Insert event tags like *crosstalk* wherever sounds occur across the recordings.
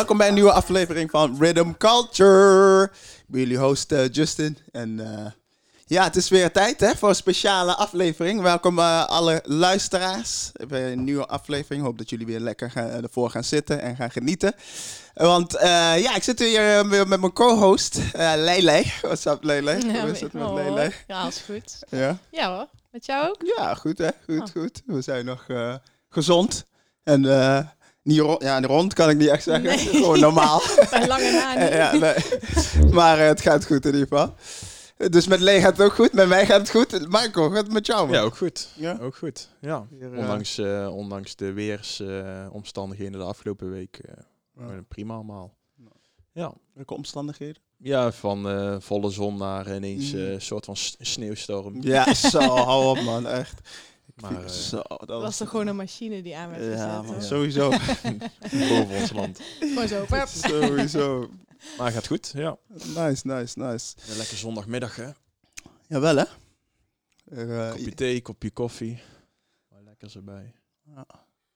Welkom bij een nieuwe aflevering van Rhythm Culture. Ik ben jullie host eh, Justin. En eh, ja, het is weer tijd hè, voor een speciale aflevering. Welkom eh, alle luisteraars bij een nieuwe aflevering. Hoop dat jullie weer lekker gaan- ervoor gaan zitten en gaan genieten. Want ja, ik zit hier weer met mijn co-host uh, Lele. What's up Lele? Hoe is het met? Ja, is goed. Ja? Ja hoor, met jou ook? ja, goed hè. Goed, Oh. goed. We zijn nog gezond. En niet rond, ja, rond kan ik niet echt zeggen. Nee. *laughs* Gewoon normaal. *laughs* Bij lange na niet. *laughs* Ja, nee. maar eh, het gaat goed in ieder geval. Dus met Lee gaat het ook goed, met mij gaat het goed. Michael, gaat het met jou? man? Ja, ook goed. Ja? Ook goed. Ja. Hier, eh, Ondanks, eh, ondanks de weersomstandigheden de afgelopen week eh, Ja. prima allemaal. Ja. Welke omstandigheden? Ja, van eh, volle zon naar ineens eh, Mm. een soort van sneeuwstorm. Ja, zo, hou op man, echt. Maar *laughs* eh, zo, dat was toch gewoon een machine die aan werd gezet? Ja, sowieso. *laughs* boven ons land. Gewoon zo. *laughs* sowieso. Maar gaat goed, ja. Nice, nice, nice. Een lekker zondagmiddag, hè. Jawel hè? Er, eh, Kopje thee, kopje koffie. Wat lekkers erbij.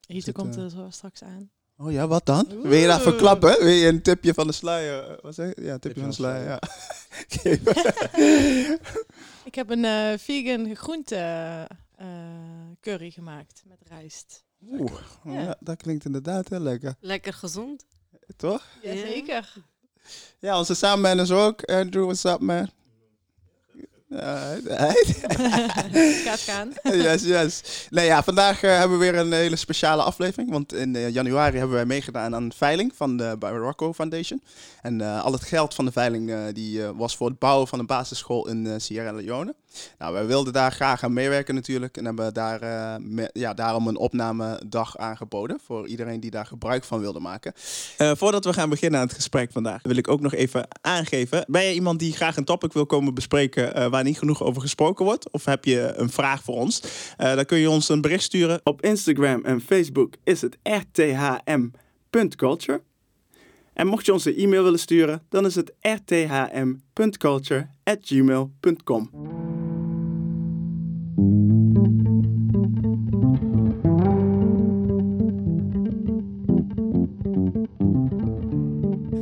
Hiete Zit, komt eh, er zo straks aan. oh ja, wat dan? Wil je dat verklappen? Wil je een tipje van de sluier? eh, Wat zeg je? Ja, een tipje van de sluier, ja. Ik heb een eh, vegan groente eh, curry gemaakt met rijst. Oeh, Ja. ja, dat klinkt inderdaad heel lekker. Lekker gezond. Toch? Jazeker. Ja, onze samenman is ook. Andrew, what's up, man? *laughs* Gaat gaan. *laughs* yes, yes. Nee, ja, vandaag eh, hebben we weer een hele speciale aflevering. Want in eh, januari hebben wij meegedaan aan een veiling van de Barocco Foundation. En eh, al het geld van de veiling eh, die, eh, was voor het bouwen van een basisschool in Sierra Leone. Nou, wij wilden daar graag aan meewerken natuurlijk. En hebben daar, eh, me- ja, daarom een opnamedag aangeboden. Voor iedereen die daar gebruik van wilde maken. Eh, voordat we gaan beginnen aan het gesprek vandaag, wil ik ook nog even aangeven. Ben je iemand die graag een topic wil komen bespreken eh, waar niet genoeg over gesproken wordt? Of heb je een vraag voor ons? Eh, dan kun je ons een bericht sturen. Op Instagram en Facebook is het rthm.culture. En mocht je ons een e-mail willen sturen, dan is het rthm.culture.gmail.com.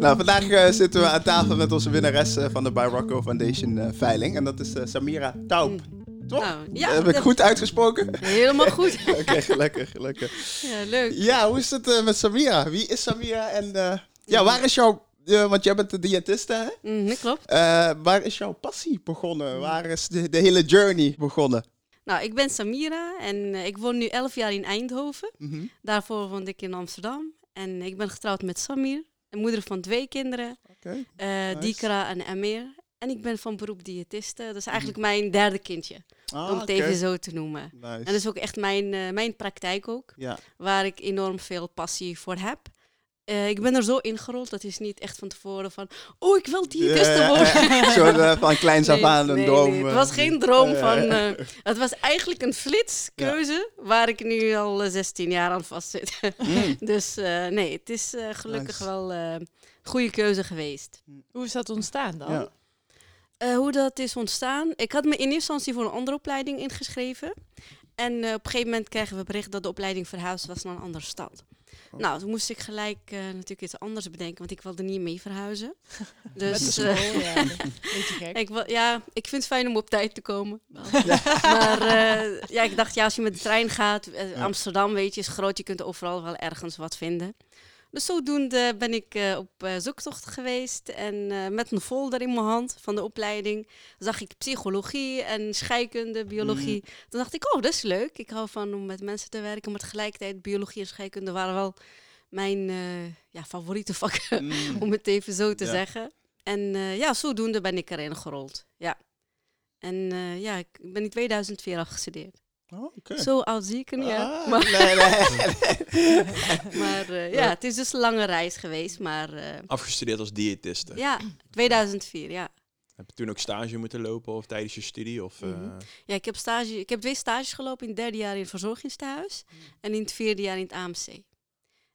Nou, vandaag eh, zitten we aan tafel met onze winnares eh, van de By Rocco Foundation eh, veiling. En dat is Samira Taub. Toch? Nou, ja, Heb ik goed uitgesproken? Helemaal goed. *laughs* Oké, gelukkig, gelukkig. Ja, leuk. Ja, hoe is het met Samira? Wie is Samira en ja, waar is jouw... want jij bent de diëtiste, hè? Mhm, klopt. Waar is jouw passie begonnen? Waar is de, de hele journey begonnen? Nou, ik ben Samira en eh, ik woon nu 11 jaar in Eindhoven. Mhm. Daarvoor woonde ik in Amsterdam. En ik ben getrouwd met Samir, een moeder van twee kinderen, eh Dikra en Amir. En ik ben van beroep diëtiste. Dat is eigenlijk mijn derde kindje, Ah, om het even zo te noemen. Nice. En dat is ook echt mijn, eh, mijn praktijk ook, Ja. waar ik enorm veel passie voor heb. Eh, ik ben er zo ingerold, dat is niet echt van tevoren van, oh, ik wil diëtiste Ja, worden. Zo eh, van kleins af Nee, aan een nee, droom. nee, eh. Het was geen droom van. eh, *laughs* het was eigenlijk een flitskeuze waar ik nu al eh, 16 jaar aan vastzit. Mm. *laughs* dus eh, nee, het is eh, gelukkig Nice. wel eh, een goede keuze geweest. Hoe is dat ontstaan dan? Ja. Eh, hoe dat is ontstaan? Ik had me in eerste instantie voor een andere opleiding ingeschreven. En eh, op een gegeven moment kregen we bericht dat de opleiding verhuisd was naar een andere stad. Nou, toen moest ik gelijk eh, natuurlijk iets anders bedenken, want ik wilde niet mee verhuizen. *laughs* Met de Dus school, eh, ja. *laughs* Beetje gek. Ik, wil, ja, ik vind het fijn om op tijd te komen. *laughs* Maar eh, ja, ik dacht, ja, als je met de trein gaat, Ja. Amsterdam, weet je, is groot, je kunt overal wel ergens wat vinden. Dus zodoende ben ik eh, op eh, zoektocht geweest en eh, met een folder in mijn hand van de opleiding zag ik psychologie en scheikunde, biologie. Toen dacht ik, oh, dat is leuk. Ik hou van om met mensen te werken, maar tegelijkertijd biologie en scheikunde waren wel mijn ja, favoriete vakken Mm. *laughs* om het even zo te Ja. zeggen. En ja, zodoende ben ik erin gerold. Ja. En ja, ik ben in 2004 afgestudeerd. Oh, oké. Zo oud zie ik niet uit. Ah, Maar, nee, nee. *laughs* maar eh, ja, het is dus een lange reis geweest. Maar eh, Afgestudeerd als diëtiste. ja, 2004, ja. Heb je toen ook stage moeten lopen of tijdens je studie? Of, eh, Mhm. Ja, ik heb, stage, ik heb twee stages gelopen. In het derde jaar in het verzorgingstehuis en in het vierde jaar in het AMC.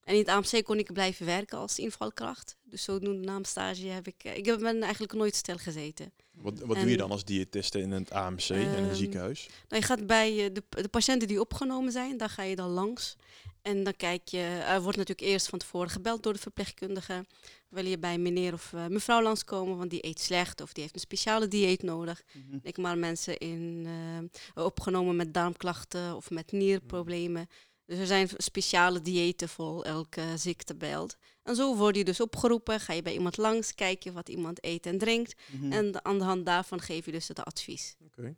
En in het AMC kon ik blijven werken als invalkracht. Dus zodoende na mijn stage heb ik... eh, Ik heb- ben eigenlijk nooit stil gezeten. Wat, wat En- doe je dan als diëtiste in het AMC, in een Ehm, ziekenhuis? Nou, je gaat bij eh, de, de patiënten die opgenomen zijn, daar ga je dan langs. En dan kijk je, er wordt natuurlijk eerst van tevoren gebeld door de verpleegkundige. Wil je bij meneer of eh, mevrouw langskomen, want die eet slecht of die heeft een speciale dieet nodig. Mhm. Denk maar aan mensen in, opgenomen met darmklachten of met nierproblemen. Dus er zijn speciale diëten voor elke ziektebeeld. En zo word je dus opgeroepen, ga je bij iemand langs, kijk je wat iemand eet en drinkt. Mhm. En aan de hand daarvan geef je dus het advies. Oké.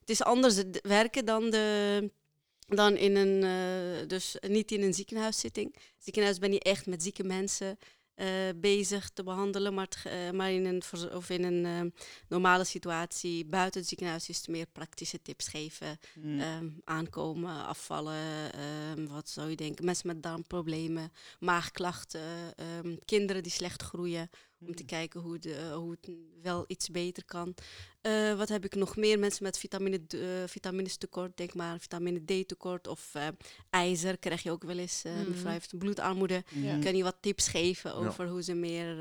Het is anders werken dan, de, dan in een, eh, dus niet in een ziekenhuiszitting. Ziekenhuis ben je echt met zieke mensen bezig te behandelen, maar, het eh, maar in een, of in een eh, normale situatie buiten het ziekenhuis is het meer praktische tips geven. Mhm. Ehm, aankomen, afvallen, ehm, wat zou je denken? Mensen met darmproblemen, maagklachten, ehm, kinderen die slecht groeien. Om te kijken hoe, de, hoe het wel iets beter kan. Eh, wat heb ik nog meer? Mensen met vitamine, eh, vitamines tekort, denk maar aan vitamine D tekort of eh, ijzer krijg je ook wel eens. eh Mhm. Mevrouw heeft bloedarmoede. Ja. Kan je wat tips geven over hoe ze meer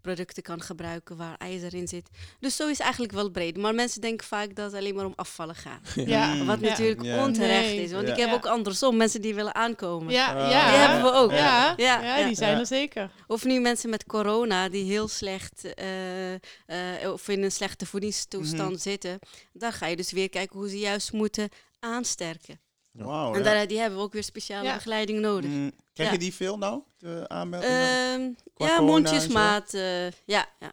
producten kan gebruiken waar ijzer in zit. Dus zo is eigenlijk wel breed. Maar mensen denken vaak dat het alleen maar om afvallen gaat. Ja. Wat Ja. natuurlijk Ja. onterecht Nee. is. Want Ja. ik heb Ja. ook andersom mensen die willen aankomen. Ja, Ah. ja. Die hebben we ook. Ja, Ja, ja, ja. die zijn Ja. er zeker. Of nu mensen met corona die heel slecht eh, eh, of in een slechte voedingstoestand Mhm. zitten. Daar ga je dus weer kijken hoe ze juist moeten aansterken. Wauw, en ja. daar, die hebben we ook weer speciale Ja. begeleiding nodig. Mhm. Krijg Ja. je die veel nou, de aanmeldingen? Ehm, ja, mondjesmaat. eh, ja, ja.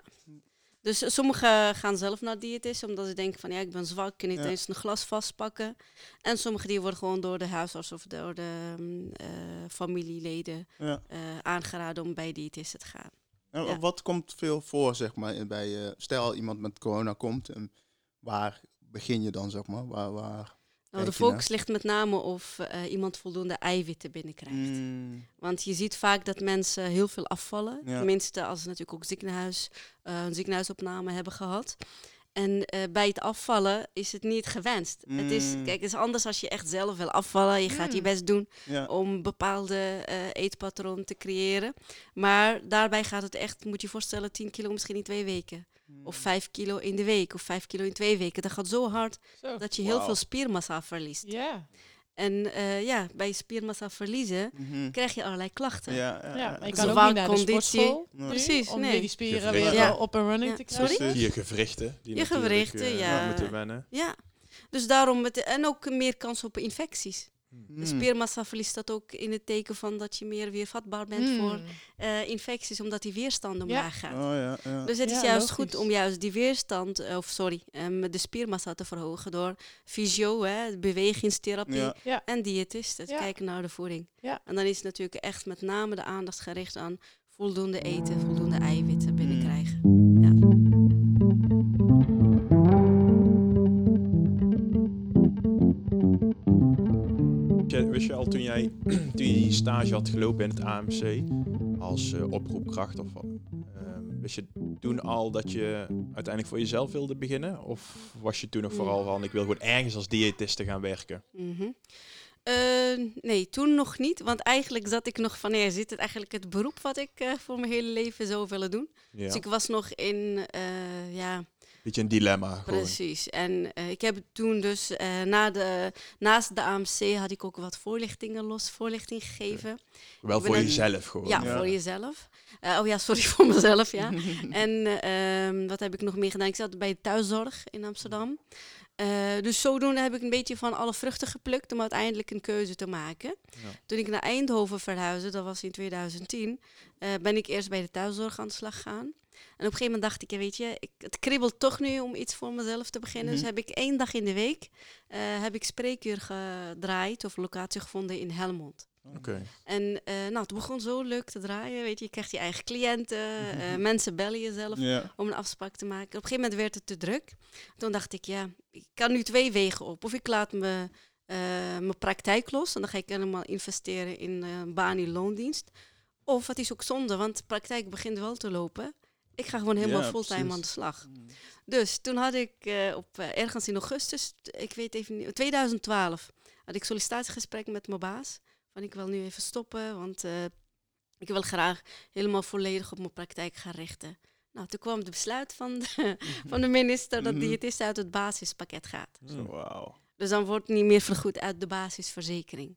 Dus sommigen gaan zelf naar diëtist, omdat ze denken van ja, ik ben zwak, kan niet Ja. eens een glas vastpakken. En sommigen die worden gewoon door de huisarts of door de mm, eh, familieleden ja. eh, aangeraden om bij diëtisten te gaan. En Ja. Wat komt veel voor, zeg maar, bij, eh, stel iemand met corona komt, en waar begin je dan, zeg maar? Waar, waar? Nou, de je focus ligt met name of eh, iemand voldoende eiwitten binnenkrijgt. Mm, Want je ziet vaak dat mensen heel veel afvallen. Ja. Tenminste, als ze natuurlijk ook ziekenhuis, eh, een ziekenhuisopname hebben gehad. En eh, bij het afvallen is het niet gewenst. Het is, Mm. kijk, het is anders als je echt zelf wil afvallen. Je gaat je Mm. best doen ja. om bepaalde eh eetpatroon te creëren. Maar daarbij gaat het echt, moet je je voorstellen, 10 kilo misschien in twee weken. Of 5 kilo in de week of 5 kilo in twee weken. Dat gaat zo hard Zo. dat je heel veel spiermassa verliest. Ja. En eh, ja, bij spiermassa verliezen Mhm. krijg je allerlei klachten. Ja, ja, Ja, je Dus kan ook niet naar de conditie- sportschool Ja. nu, Precies, om nee. weer die spieren Gewrichten. weer Ja. op en running Ja, te sorry? krijgen. Precies. Je gewrichten. Die Je gewrichten, eh, ja. moeten wennen. Ja, dus daarom, het, en ook meer kans op infecties. Mm. De spiermassa verliest dat ook in het teken van dat je meer weer vatbaar bent Mm. voor eh, infecties, omdat die weerstand omlaag gaat. Oh ja, ja. Dus het is juist logisch. goed om juist die weerstand, eh, of sorry, ehm, de spiermassa te verhogen door fysio, hè, bewegingstherapie en diëtisten. Ja. Kijken naar de voeding. Ja. En dan is natuurlijk echt met name de aandacht gericht aan voldoende eten, voldoende eiwitten toen jij *clears throat* toen je die stage had gelopen in het AMC als eh, oproepkracht of ehm, wist je toen al dat je uiteindelijk voor jezelf wilde beginnen? Of was je toen nog vooral van ik wil gewoon ergens als diëtiste gaan werken? Mhm. Eh, nee, toen nog niet. Want eigenlijk zat ik nog van, ja, zit het eigenlijk het beroep wat ik eh, voor mijn hele leven zou willen doen? Ja. Dus ik was nog in, ja, Beetje een dilemma gewoon. precies. En eh, ik heb toen dus, eh, na de, naast de AMC had ik ook wat voorlichtingen los, voorlichting gegeven. Wel voor een- jezelf gewoon. Ja, Ja. voor jezelf. Eh, oh ja, sorry *laughs* voor mezelf, ja. *laughs* en eh, ehm, wat heb ik nog meer gedaan? Ik zat bij de thuiszorg in Amsterdam. Eh, dus zodoende heb ik een beetje van alle vruchten geplukt om uiteindelijk een keuze te maken. Ja. Toen ik naar Eindhoven verhuisde, dat was in 2010, eh, ben ik eerst bij de thuiszorg aan de slag gegaan. En op een gegeven moment dacht ik, ja, weet je, ik, het kribbelt toch nu om iets voor mezelf te beginnen. Mhm. Dus heb ik één dag in de week eh, heb ik spreekuur gedraaid of locatie gevonden in Helmond. Oké. En eh, nou, het begon zo leuk te draaien. Weet je, je krijgt je eigen cliënten, eh, mensen bellen jezelf Ja. om een afspraak te maken. Op een gegeven moment werd het te druk. Toen dacht ik, ja, ik kan nu twee wegen op. Of ik laat me, mijn praktijk los en dan ga ik helemaal investeren in een baan in loondienst. Of het is ook zonde, want de praktijk begint wel te lopen. Ik ga gewoon helemaal Ja, fulltime precies. aan de slag. Dus toen had ik eh, op eh, ergens in augustus, ik weet even niet, 2012, had ik sollicitatiegesprek met mijn baas. Van ik wil nu even stoppen, want eh, ik wil graag helemaal volledig op mijn praktijk gaan richten. Nou, toen kwam het besluit van de, *laughs* van de minister dat Mhm. diëtist uit het basispakket gaat. Zo, wauw. Dus dan wordt niet meer vergoed uit de basisverzekering.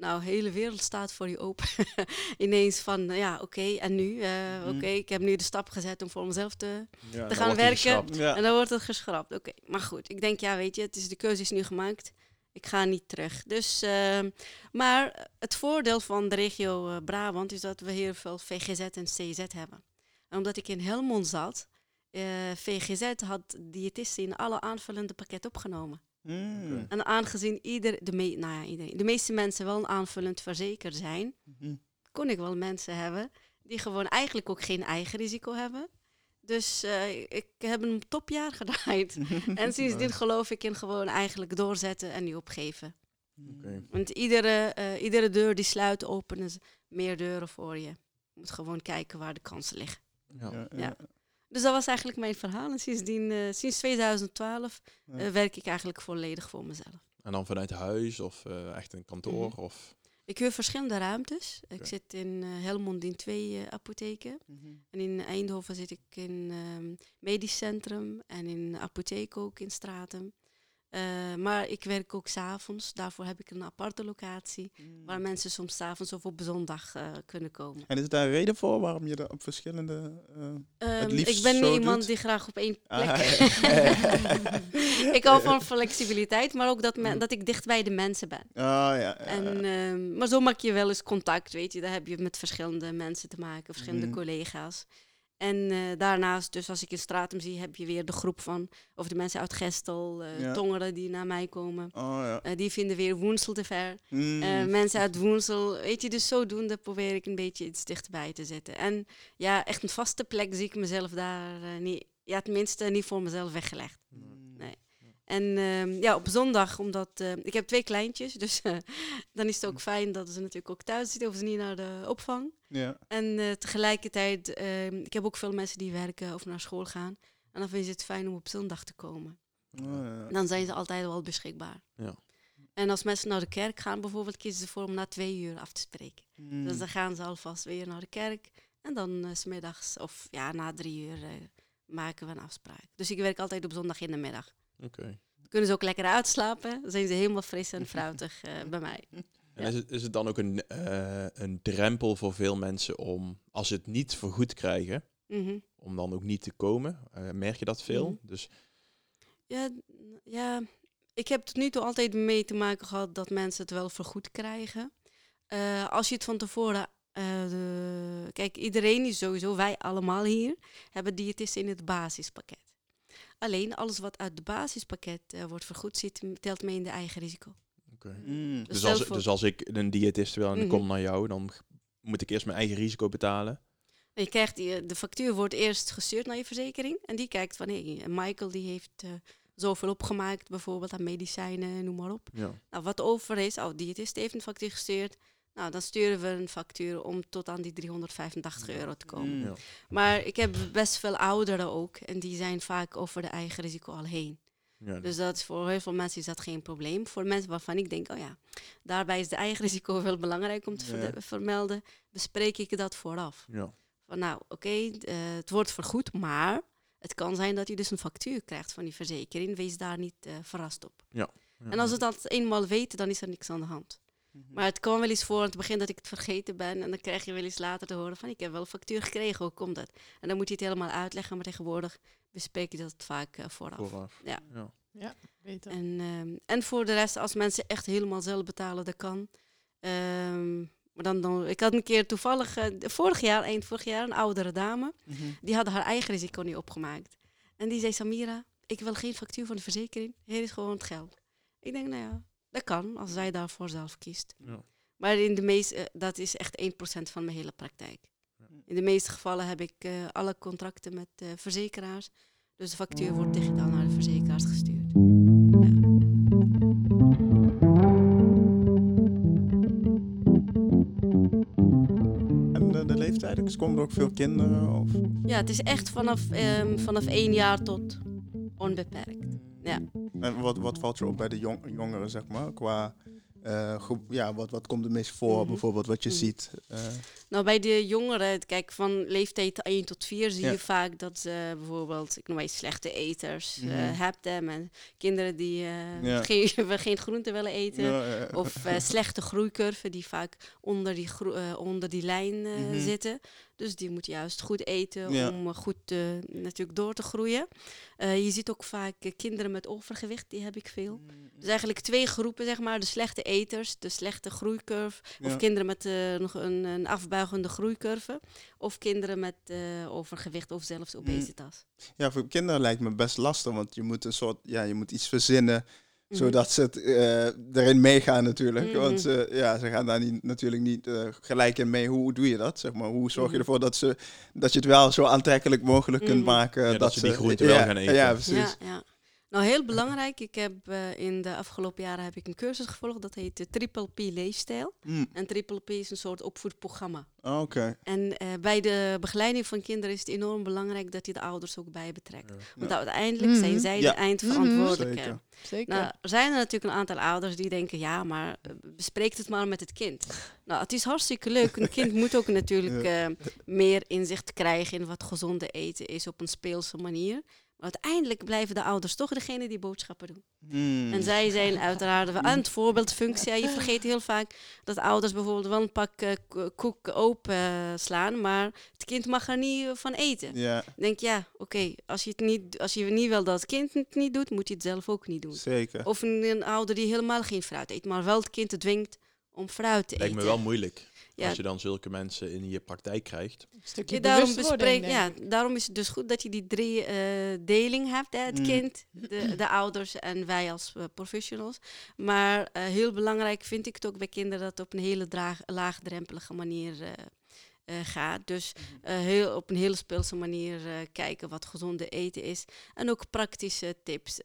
Nou, de hele wereld staat voor je open. *laughs* Ineens van, ja, oké, en nu? Eh, Mhm. Oké, ik heb nu de stap gezet om voor mezelf te... Ja, te gaan werken. Ja. En dan wordt het geschrapt. Oké, maar goed. Ik denk, ja, weet je, het is, de keuze is nu gemaakt. Ik ga niet terug. Dus, ehm, maar het voordeel van de regio eh, Brabant is dat we heel veel VGZ en CZ hebben. En omdat ik in Helmond zat, eh, VGZ had diëtisten in alle aanvullende pakketten opgenomen. Mm. En aangezien ieder, de, me, nou ja, iedereen, de meeste mensen wel aanvullend verzekerd zijn, Mhm. kon ik wel mensen hebben die gewoon eigenlijk ook geen eigen risico hebben. Dus eh, ik heb een topjaar *laughs* gedraaid. *laughs* En sindsdien geloof ik in gewoon eigenlijk doorzetten en niet opgeven. Oké. Want iedere, eh, iedere deur die sluit, openen ze meer deuren voor je. Je moet gewoon kijken waar de kansen liggen. Ja. Ja, Ja. Dus dat was eigenlijk mijn verhaal. En sindsdien, eh, sinds 2012 Ja. eh, werk ik eigenlijk volledig voor mezelf. En dan vanuit huis of eh, echt een kantoor? Mhm. Of... Ik huur verschillende ruimtes. Ik zit in eh, Helmond in twee apotheken. Mhm. En in Eindhoven zit ik in ehm medisch centrum en in apotheek ook in Stratum. Eh, maar ik werk ook s'avonds. Daarvoor heb ik een aparte locatie waar mensen soms s'avonds of op zondag eh, kunnen komen. En is daar een reden voor waarom je dat op verschillende... eh, Ehm, liefst ik ben zo iemand doet? die graag op één plek. Ah, *laughs* ja. *laughs* ik hou van flexibiliteit, maar ook dat, Mm. dat ik dicht bij de mensen ben. Oh, ja. ja, En, ehm, maar zo maak je wel eens contact, weet je. Daar heb je met verschillende mensen te maken, verschillende Mhm. collega's. En eh, daarnaast, dus als ik in Stratum zie, heb je weer de groep van, of de mensen uit Gestel, Ja. Tongeren die naar mij komen. Oh, ja. Eh, die vinden weer Woensel te ver. Mm. Mensen uit Woensel, weet je, dus zodoende probeer ik een beetje iets dichterbij te zetten. En ja, echt een vaste plek zie ik mezelf daar niet, ja, tenminste niet voor mezelf weggelegd. Mm. En ehm, ja, op zondag, omdat eh, ik heb twee kleintjes, dus eh, *laughs* dan is het ook fijn dat ze natuurlijk ook thuis zitten, hoeven ze niet naar de opvang. Ja. En eh, tegelijkertijd, ehm, ik heb ook veel mensen die werken of naar school gaan. En dan vinden ze het fijn om op zondag te komen. Oh, ja. Dan zijn ze altijd wel beschikbaar. Ja. En als mensen naar de kerk gaan bijvoorbeeld, kiezen ze voor om na twee uur af te spreken. Mm. Dus dan gaan ze alvast weer naar de kerk. En dan eh, 's smiddags, of ja, na drie uur maken we een afspraak. Dus ik werk altijd op zondag in de middag. Oké. Dan kunnen ze ook lekker uitslapen. Dan zijn ze helemaal fris en fruitig eh, bij mij. En Ja. is, het, is het dan ook een, eh, een drempel voor veel mensen om, als ze het niet vergoed krijgen, Mhm. om dan ook niet te komen? Eh, merk je dat veel? Mhm. Dus Ja, ja, ik heb tot nu toe altijd mee te maken gehad dat mensen het wel vergoed krijgen. Als je het van tevoren. de, kijk, iedereen is sowieso, wij allemaal hier, hebben diëtisten in het basispakket. Alleen alles wat uit het basispakket eh, wordt vergoed, zit, telt mee in de eigen risico. Oké. Mm. Dus, stel als, voor- dus als ik een diëtist wil en ik Mhm. kom naar jou, dan moet ik eerst mijn eigen risico betalen. En je krijgt die, de factuur wordt eerst gestuurd naar je verzekering. En die kijkt van, hé, Michael die heeft eh, zoveel opgemaakt, bijvoorbeeld aan medicijnen, noem maar op. Ja. Nou, wat over is, oh, diëtist heeft een factuur gestuurd. Nou, dan sturen we een factuur om tot aan die 385 euro te komen. Ja. Maar ik heb best veel ouderen ook. En die zijn vaak over de eigen risico al heen. Ja, Dus dat is voor heel veel mensen is dat geen probleem. Voor mensen waarvan ik denk, oh ja, daarbij is de eigen risico wel belangrijk om te Ja. vermelden. Bespreek ik dat vooraf. ja. Van nou, oké, eh, het wordt vergoed, maar het kan zijn dat je dus een factuur krijgt van die verzekering. Wees daar niet eh, verrast op. Ja. En als we dat eenmaal weten, dan is er niks aan de hand. Mhm. Maar het kan wel eens voor aan het begin dat ik het vergeten ben. En dan krijg je wel eens later te horen van ik heb wel een factuur gekregen, hoe komt dat? En dan moet je het helemaal uitleggen, maar tegenwoordig bespreek je dat vaak eh, vooraf. Vooraf. Ja. ja. Beter. En, ehm, en voor de rest, als mensen echt helemaal zelf betalen, dat kan. Ehm, maar dan, dan, ik had een keer toevallig, eh, vorig jaar, eind vorig jaar, een oudere dame. Mhm. Die had haar eigen risico niet opgemaakt. En die zei, Samira, ik wil geen factuur van de verzekering. Hier is gewoon het geld. Ik denk, nou ja, dat kan, als zij daarvoor zelf kiest. Ja. Maar in de meeste, dat is echt 1% van mijn hele praktijk. In de meeste gevallen heb ik eh, alle contracten met eh, verzekeraars. Dus de factuur wordt digitaal naar de verzekeraars gestuurd. En de, de leeftijd? Dus komen er ook veel kinderen? Of? Ja, het is echt vanaf, ehm, vanaf één jaar tot onbeperkt. Ja. En wat, wat valt je op bij de jong, jongeren, zeg maar? Qua Eh, ge- ja, wat, wat komt er meest voor, Mhm. bijvoorbeeld, wat je Mhm. ziet? Eh, Nou, bij de jongeren, kijk, van leeftijd 1 tot 4 zie Ja. je vaak dat ze bijvoorbeeld, ik noem maar slechte eters eh, Mhm. hebben. En kinderen die eh, Ja. *laughs* geen, geen groente willen eten. ja. Of eh, slechte groeicurven die vaak onder die, eh, onder die lijn eh, Mhm. zitten. Dus die moet juist goed eten Ja. om eh, goed eh, natuurlijk door te groeien. Eh, je ziet ook vaak kinderen met overgewicht, die heb ik veel. Dus eigenlijk twee groepen, zeg maar. De slechte eters, de slechte groeicurve. Of Ja. kinderen met nog een, een afbuigende groeicurve. Of kinderen met overgewicht of zelfs Mm. obesitas. Ja, voor kinderen lijkt me best lastig, want je moet een soort, ja, je moet iets verzinnen. Zodat ze het, eh, erin meegaan natuurlijk. Mhm. Want ze, ja, ze gaan daar niet, natuurlijk niet eh, gelijk in mee. Hoe doe je dat? Zeg maar? Hoe zorg je Mhm. ervoor dat, ze, dat je het wel zo aantrekkelijk mogelijk kunt Mhm. maken? Ja, dat ze die groenten ja, wel gaan eten. Ja, precies. Ja, ja. Nou, heel belangrijk. Ik heb eh, in de afgelopen jaren heb ik een cursus gevolgd. Dat heet de Triple P Leefstijl. Mm, En Triple P is een soort opvoedprogramma. ah, Oké. En eh, bij de begeleiding van kinderen is het enorm belangrijk dat je de ouders ook bij betrekt. Want uiteindelijk zijn Mhm. zij Ja. de eindverantwoordelijke. Zeker. Zeker. Nou, er zijn er natuurlijk een aantal ouders die denken, ja, maar eh, bespreek het maar met het kind. Nou, het is hartstikke leuk. Een kind moet ook *laughs* natuurlijk eh, meer inzicht krijgen in wat gezonde eten is op een speelse manier. Uiteindelijk blijven de ouders toch degene die boodschappen doen. Mm. En zij zijn uiteraard aan het voorbeeldfunctie. Je vergeet heel vaak dat ouders bijvoorbeeld wel een pak eh, ko- koek open eh, slaan, maar het kind mag er niet eh, van eten. Ja, Ik denk ja, oké, als je het niet, als je niet wil dat het kind het niet doet, moet je het zelf ook niet doen. zeker. Of een, een ouder die helemaal geen fruit eet, maar wel het kind dwingt om fruit te Lijkt eten. me wel moeilijk Ja. als je dan zulke mensen in je praktijk krijgt. Een stukje Ja, daarom, bespreek, ja, daarom is het dus goed dat je die drie eh, deling hebt. Hè? Het Mm. kind, de, *clears throat* de ouders en wij als eh, professionals. Maar eh, heel belangrijk vind ik het ook bij kinderen dat het op een hele draag, laagdrempelige manier eh, eh, gaat. Dus Mhm. eh, heel, op een hele speelse manier eh, kijken wat gezonde eten is. En ook praktische tips.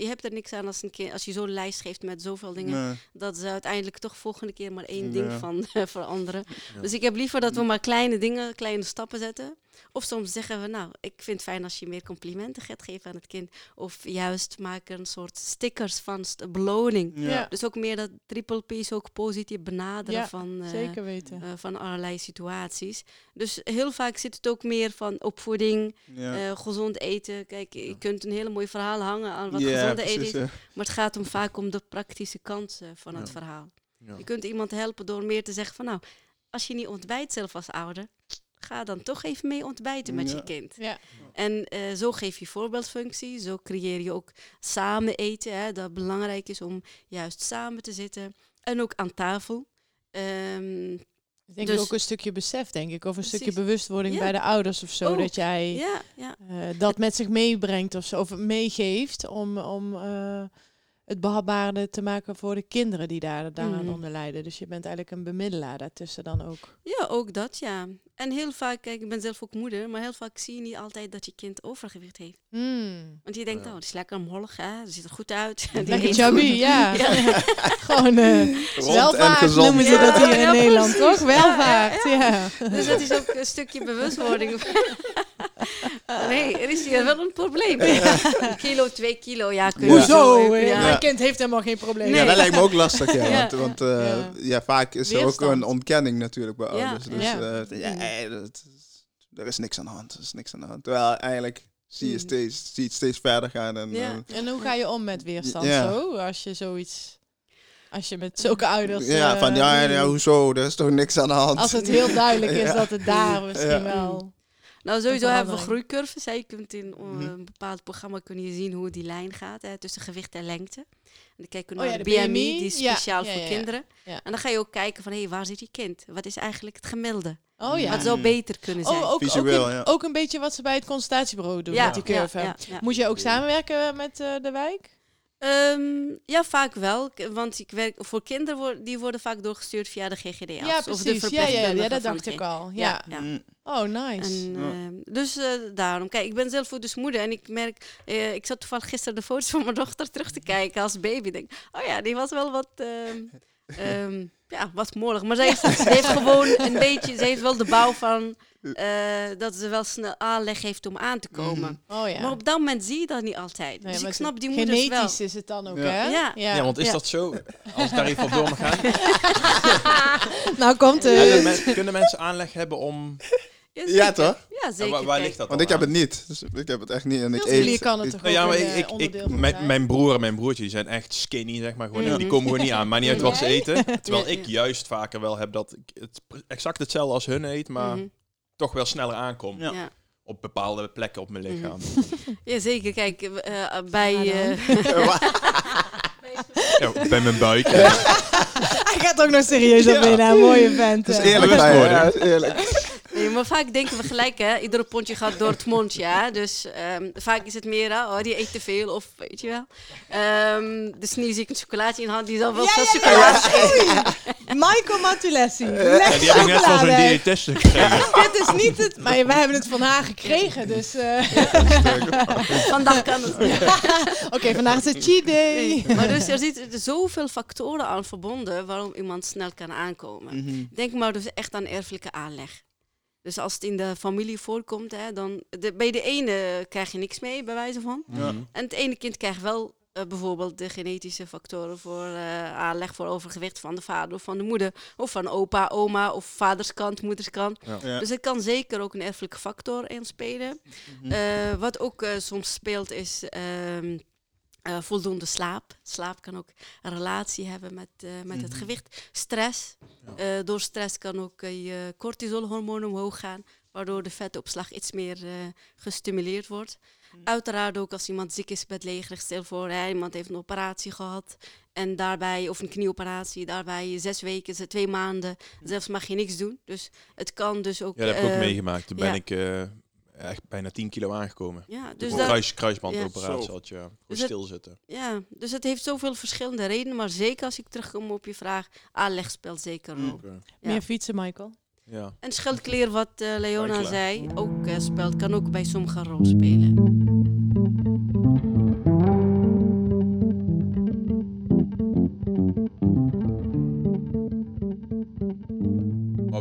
Je hebt er niks aan als, een kind, als je zo'n lijst geeft met zoveel dingen Nee. dat ze uiteindelijk toch volgende keer maar één ding Ja. van *laughs* veranderen. Ja. Dus ik heb liever dat we maar kleine dingen, kleine stappen zetten. Of soms zeggen we, nou, ik vind het fijn als je meer complimenten gaat geven aan het kind. Of juist maak er een soort stickers van st- beloning. Ja. Ja. Dus ook meer dat triple P's ook positief benaderen Ja, van, eh, Zeker weten. eh, van allerlei situaties. Dus heel vaak zit het ook meer van opvoeding, Ja. eh, gezond eten. Kijk, je kunt een hele mooi verhaal hangen aan wat precies. Maar het gaat om vaak om de praktische kant eh, van het verhaal. Ja. Je kunt iemand helpen door meer te zeggen van nou, als je niet ontbijt zelf als ouder, ga dan toch even mee ontbijten met Ja. je kind. Ja. En eh, zo geef je voorbeeldfunctie, zo creëer je ook samen eten. Hè, dat belangrijk is om juist samen te zitten. En ook aan tafel. Ehm, Ik denk Dus- ook een stukje besef, denk ik. Of een stukje bewustwording Ja. bij de ouders of zo. Ook. Dat jij ja, ja. eh, dat met zich meebrengt of zo. Of meegeeft om, om eh, het behapbaarder te maken voor de kinderen die daar, daaraan Mhm. onder lijden. Dus je bent eigenlijk een bemiddelaar daartussen dan ook. ja, ook dat, ja. En heel vaak, kijk, ik ben zelf ook moeder, maar heel vaak zie je niet altijd dat je kind overgewicht heeft. Mm. Want je denkt, Ja. oh, die is lekker mollig, hè? Ze ziet er goed uit. *laughs* Lekker chubby, ja. *laughs* Ja. *laughs* Gewoon eh Rond welvaart noemen ze dat hier in ja, Nederland, precies. toch? Ja, ja, Welvaart, ja. Dus dat is ook een stukje bewustwording. Nee, er is hier wel een probleem. Een kilo, twee kilo, ja. Kun je. Hoezo? zo even- ja. Mijn kind heeft helemaal geen probleem. Nee. Ja, dat lijkt me ook lastig, ja. Ja. Want, want eh, Ja. ja. vaak is er ook een ontkenning natuurlijk bij Ja, ouders. Dus ja. eh, ja, eh, dat er is niks aan de hand, er is niks aan de hand. Terwijl eigenlijk zie je Mhm. steeds, zie je het steeds verder gaan. En, Ja. En hoe ga je om met weerstand Ja. zo? Als je zoiets... Als je met zulke ouders... ja, van ja, ja, hoezo, er is toch niks aan de hand. Als het heel duidelijk is *laughs* Ja. dat het daar misschien Ja. wel... Nou, sowieso Een hebben we groeicurves. hè. Je kunt in Mhm. een bepaald programma kun je zien hoe die lijn gaat hè, tussen gewicht en lengte. En dan kijken we Oh naar ja, de BMI, BMI. die is speciaal ja, voor ja, ja. kinderen. Ja. En dan ga je ook kijken van, hé, hey, waar zit je kind? Wat is eigenlijk het gemiddelde? Oh ja. Wat zou Mm. beter kunnen zijn? Oh, ook, ook, Visueel, een, ja. ook een beetje wat ze bij het consultatiebureau doen ja, met die curve. Ja, ja, ja. Moet je ook samenwerken met eh, de wijk? Ehm, ja, vaak wel. Want ik werk, voor kinderen worden die worden vaak doorgestuurd via de GGD's. ja, Of de precies. Ja, ja, ja, dat dacht de ik al. Ja. ja. Mm. Oh, nice. En, ehm, dus eh, daarom. Kijk, ik ben zelf ook dus moeder. En ik merk, eh, ik zat toevallig gisteren de foto's van mijn dochter terug te kijken als baby. Ik Denk, oh ja, die was wel wat, ehm, *laughs* Ehm, ja, wat morgen. Maar zij heeft, ze heeft gewoon een beetje, ze heeft wel de bouw van eh, dat ze wel snel aanleg heeft om aan te komen. Oh ja. Maar op dat moment zie je dat niet altijd. Nee, dus ik snap die moeders wel. Genetisch is het dan ook, Ja. hè? Ja. Ja, want is Ja. dat zo? Als ik daar even op door mag gaan. *laughs* *laughs* nou komt Kunnen, het. men- kunnen mensen aanleg hebben om... Ja, toch? Ja, zeker. Waar, waar ligt dat Want dan ik heb het niet. Dus ik heb het echt niet. En ik eet. jullie kan het toch Nou ja, maar ik, eh, ik, ik, mijn, broer en mijn broertje die zijn echt skinny, zeg maar. Gewoon, Mhm. Die komen gewoon niet aan. Maar niet uit wat ze eten. Terwijl ik juist vaker wel heb dat ik het exact hetzelfde als hun eet, maar Mhm. Toch wel sneller aankom. Ja. Ja. Op bepaalde plekken op mijn lichaam. *laughs* ja, zeker. Kijk, eh, bij... *laughs* Ja, eh, Ja, bij mijn buik. *laughs* Hij gaat ook nog serieus op in, hè? Mooie vent. Het is eerlijk het is eerlijk. Nee, maar vaak denken we gelijk, hè. Iedere pondje gaat door het mondje, ja. Dus ehm, vaak is het meer, hè, oh, die eet te veel, of weet je wel. Ehm dus nu zie ik een chocolaatje in hand, die zal wel Ja, veel ja, ja, chocolade. *laughs* Michael Matulessi. Ja, die heb ik net van zo'n diëtist gekregen. *laughs* Dit is niet het... Maar wij hebben het van haar gekregen, dus... eh, *laughs* Vandaag kan het. Oké, vandaag is het cheat day. Nee, Maar dus er zitten zoveel factoren aan verbonden waarom iemand snel kan aankomen. Mhm. Denk maar dus echt aan erfelijke aanleg. Dus als het in de familie voorkomt, hè, dan de, bij de ene krijg je niks mee, bij wijze van. Ja. En het ene kind krijgt wel eh, bijvoorbeeld de genetische factoren voor eh, aanleg voor overgewicht van de vader of van de moeder. Of van opa, oma of vaderskant, moederskant. Ja. Dus het kan zeker ook een erfelijke factor inspelen. Mhm. Eh, wat ook soms speelt is ehm, eh, voldoende slaap. Slaap kan ook een relatie hebben met, eh, met het Mhm. gewicht. Stress. Eh, door stress kan ook je cortisolhormoon omhoog gaan. Waardoor de vetopslag iets meer gestimuleerd wordt. Uiteraard ook als iemand ziek is, bedlegerig. Stel voor, hè, iemand heeft een operatie gehad. En daarbij, of een knieoperatie, daarbij zes weken, twee maanden. Zelfs mag je niks doen. Dus het kan dus ook... Ja, dat heb ik ook meegemaakt. Toen ben ik echt bijna 10 kilo aangekomen. Ja, Dus dat, kruis, kruisbandoperatie Ja. had je gewoon Dus het- stilzitten. Ja, dus het heeft zoveel verschillende redenen. Maar zeker als ik terugkom op je vraag, aanleg speelt zeker een rol. Oké. Ja. Meer fietsen, Michael. Ja. En schildklier, wat eh, Leona zei, ook eh, speelt, kan ook bij sommigen een rol spelen.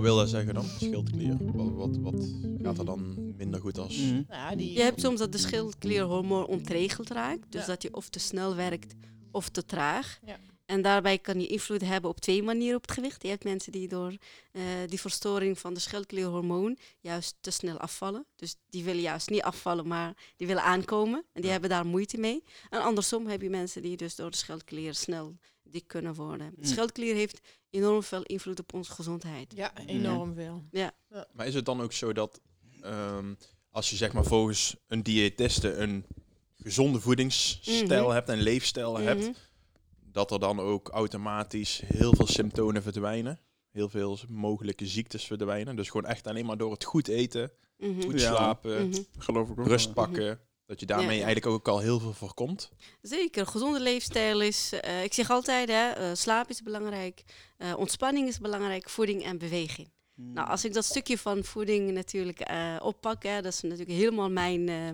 Wil dat zeggen dan, schildklier? Wat, wat, wat gaat er dan minder goed als... Mhm. Nou, ja, die... Je hebt soms dat de schildklierhormoon ontregeld raakt. Dus Ja. dat je of te snel werkt of te traag. Ja. En daarbij kan je invloed hebben op twee manieren op het gewicht. Je hebt mensen die door eh, die verstoring van de schildklierhormoon juist te snel afvallen. Dus die willen juist niet afvallen, maar die willen aankomen. En die hebben daar moeite mee. En andersom heb je mensen die dus door de schildklier snel dik kunnen worden. De Mm. schildklier heeft enorm veel invloed op onze gezondheid. Ja, enorm veel. Maar is het dan ook zo dat ehm, als je zeg maar volgens een diëtiste een gezonde voedingsstijl Mhm. hebt en leefstijl hebt, Mhm. Dat er dan ook automatisch heel veel symptomen verdwijnen? Heel veel mogelijke ziektes verdwijnen. Dus gewoon echt alleen maar door het goed eten, Mhm. goed Ja. slapen, Mhm. Geloof ik ook. rust wel. pakken. Dat je daarmee Ja. eigenlijk ook al heel veel voorkomt. Zeker, gezonde leefstijl is, eh, ik zeg altijd, hè, eh, slaap is belangrijk, eh, ontspanning is belangrijk, voeding en beweging. Mhm. Nou, als ik dat stukje van voeding natuurlijk eh, oppak, hè, dat is natuurlijk helemaal mijn, eh,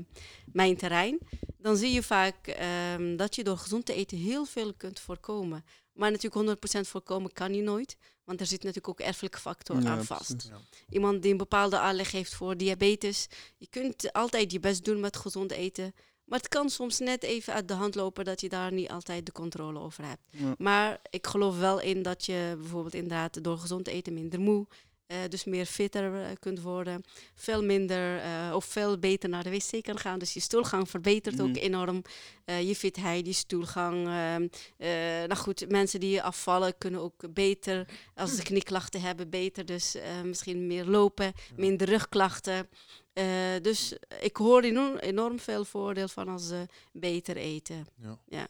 mijn terrein, dan zie je vaak ehm, dat je door gezond te eten heel veel kunt voorkomen. Maar natuurlijk 100% voorkomen kan je nooit, want er zit natuurlijk ook erfelijke factor Ja, aan vast. precies. Iemand die een bepaalde aanleg heeft voor diabetes, je kunt altijd je best doen met gezond eten. Maar het kan soms net even uit de hand lopen dat je daar niet altijd de controle over hebt. Ja. Maar ik geloof wel in dat je bijvoorbeeld inderdaad door gezond eten minder moe, eh, dus meer fitter eh, kunt worden. Veel minder eh, of veel beter naar de wc kan gaan. Dus je stoelgang verbetert ook Mhm. enorm. Je fitheid, je stoelgang. ehm, eh, nou goed, mensen die afvallen kunnen ook beter, als ze *clears throat* knieklachten hebben, beter. Dus misschien meer lopen, minder rugklachten. Dus ik hoor enorm, enorm veel voordeel van als ze beter eten. Ja.